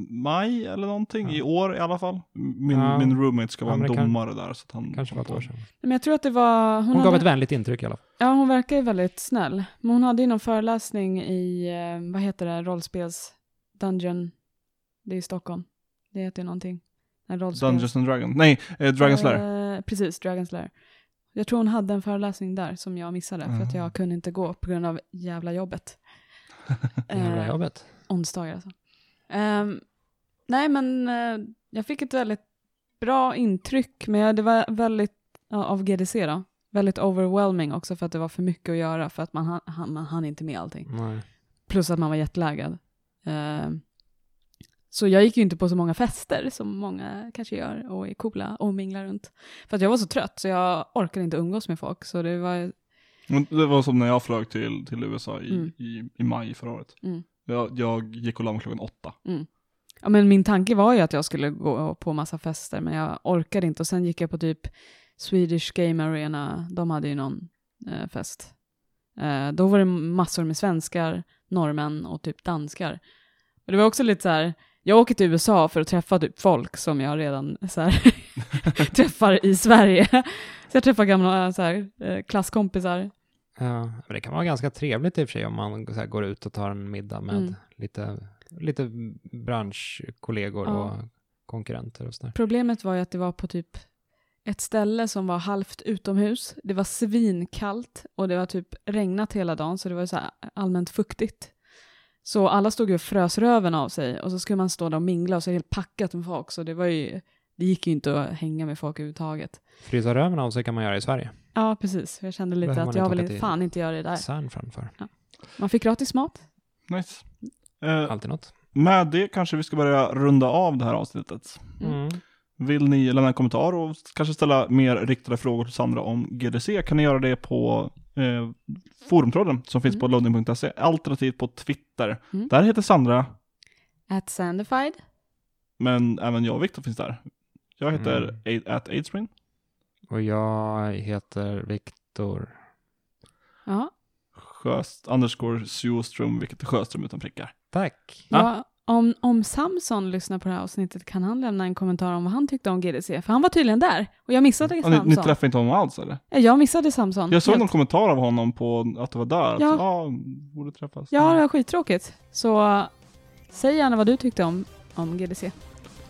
maj eller någonting, Ja. i år i alla fall. Min, Ja. min roommate ska vara en domare där. Så att han Kanske var ett år sedan. Men jag tror att det var... Hon, Hon gav hade, ett vänligt intryck i alla fall. Ja, hon verkar ju väldigt snäll. Men hon hade ju någon föreläsning i, eh, vad heter det, rollspels... Dungeon. Det är i Stockholm. Det heter ju någonting. Dungeons and Dragons. Nej, eh, Dragon's Lair. Eh, precis, Dragon's Lair. Jag tror hon hade en föreläsning där som jag missade för att jag kunde inte gå på grund av jävla jobbet. Jävla Eh, jobbet. onsdagar alltså. Ehm, nej, men eh, jag fick ett väldigt bra intryck, men det var väldigt, ja, av GDC då, väldigt overwhelming också för att det var för mycket att göra för att man, han, man hann inte med allting. Nej. Plus att man var jetlaggad. Ehm, så jag gick ju inte på så många fester som många kanske gör och är coola och minglar runt. För att jag var så trött så jag orkade inte umgås med folk. Så det var, Men Det var som när jag flög till, till USA i, Mm. i, i maj förra året. Mm. Jag, jag gick och la mig klockan åtta. Ja, men min tanke var ju att jag skulle gå på massa fester, men jag orkade inte. Och sen gick jag på typ Swedish Game Arena, de hade ju någon eh, fest. Eh, då var det massor med svenskar, norrmän och typ danskar. Och det var också lite så här, jag åker till USA för att träffa typ folk som jag redan så här, träffar i Sverige. Så jag träffar gamla så här, eh, klasskompisar. Ja, men det kan vara ganska trevligt i och för sig om man här, går ut och tar en middag med Mm. lite, lite branschkollegor Ja. och konkurrenter och sådär. Problemet var ju att det var på typ ett ställe som var halvt utomhus. Det var svinkallt och det var typ regnat hela dagen så det var så allmänt fuktigt. Så alla stod ju och frös röven av sig och så skulle man stå där och mingla och så är det helt packat med folk så det var ju, det gick ju inte att hänga med folk överhuvudtaget. Frysa röven av sig kan man göra i Sverige. Ja, precis. Jag kände lite Behöver att jag inte vill fan inte göra det där. San Fran för. Man fick gratis mat. Nice. Eh, Alltid något. med det kanske vi ska börja runda av det här avsnittet. Mm. Mm. Vill ni lämna en kommentar och kanske ställa mer riktade frågor till Sandra om GDC kan ni göra det på eh, forumtråden som finns Mm. på loading.se, alternativt på Twitter. Mm. Där heter Sandra, At Sandified. men även jag och Viktor finns där. Jag heter Mm. A- at Aidspring. Och jag heter Viktor. Ja. Sjöst, underscore Sjöström, vilket är Sjöström utan prickar. Tack. Ja, om, om Samson lyssnar på det här avsnittet kan han lämna en kommentar om vad han tyckte om GDC, för han var tydligen där och jag missade Ja, ni, ni Samson. träffade inte honom alls eller? Ja, Jag missade Samson. Jag såg helt. någon kommentar av honom på att det var där. Ja. Ja. ja, borde träffas. Ja, det var skittråkigt. Så säg gärna vad du tyckte om, om GDC.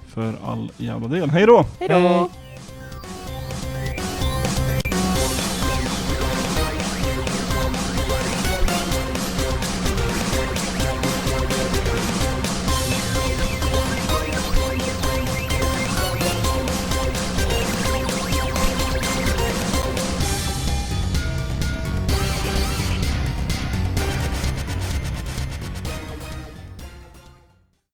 För all jävla del. Hej då! Hej då! Hej.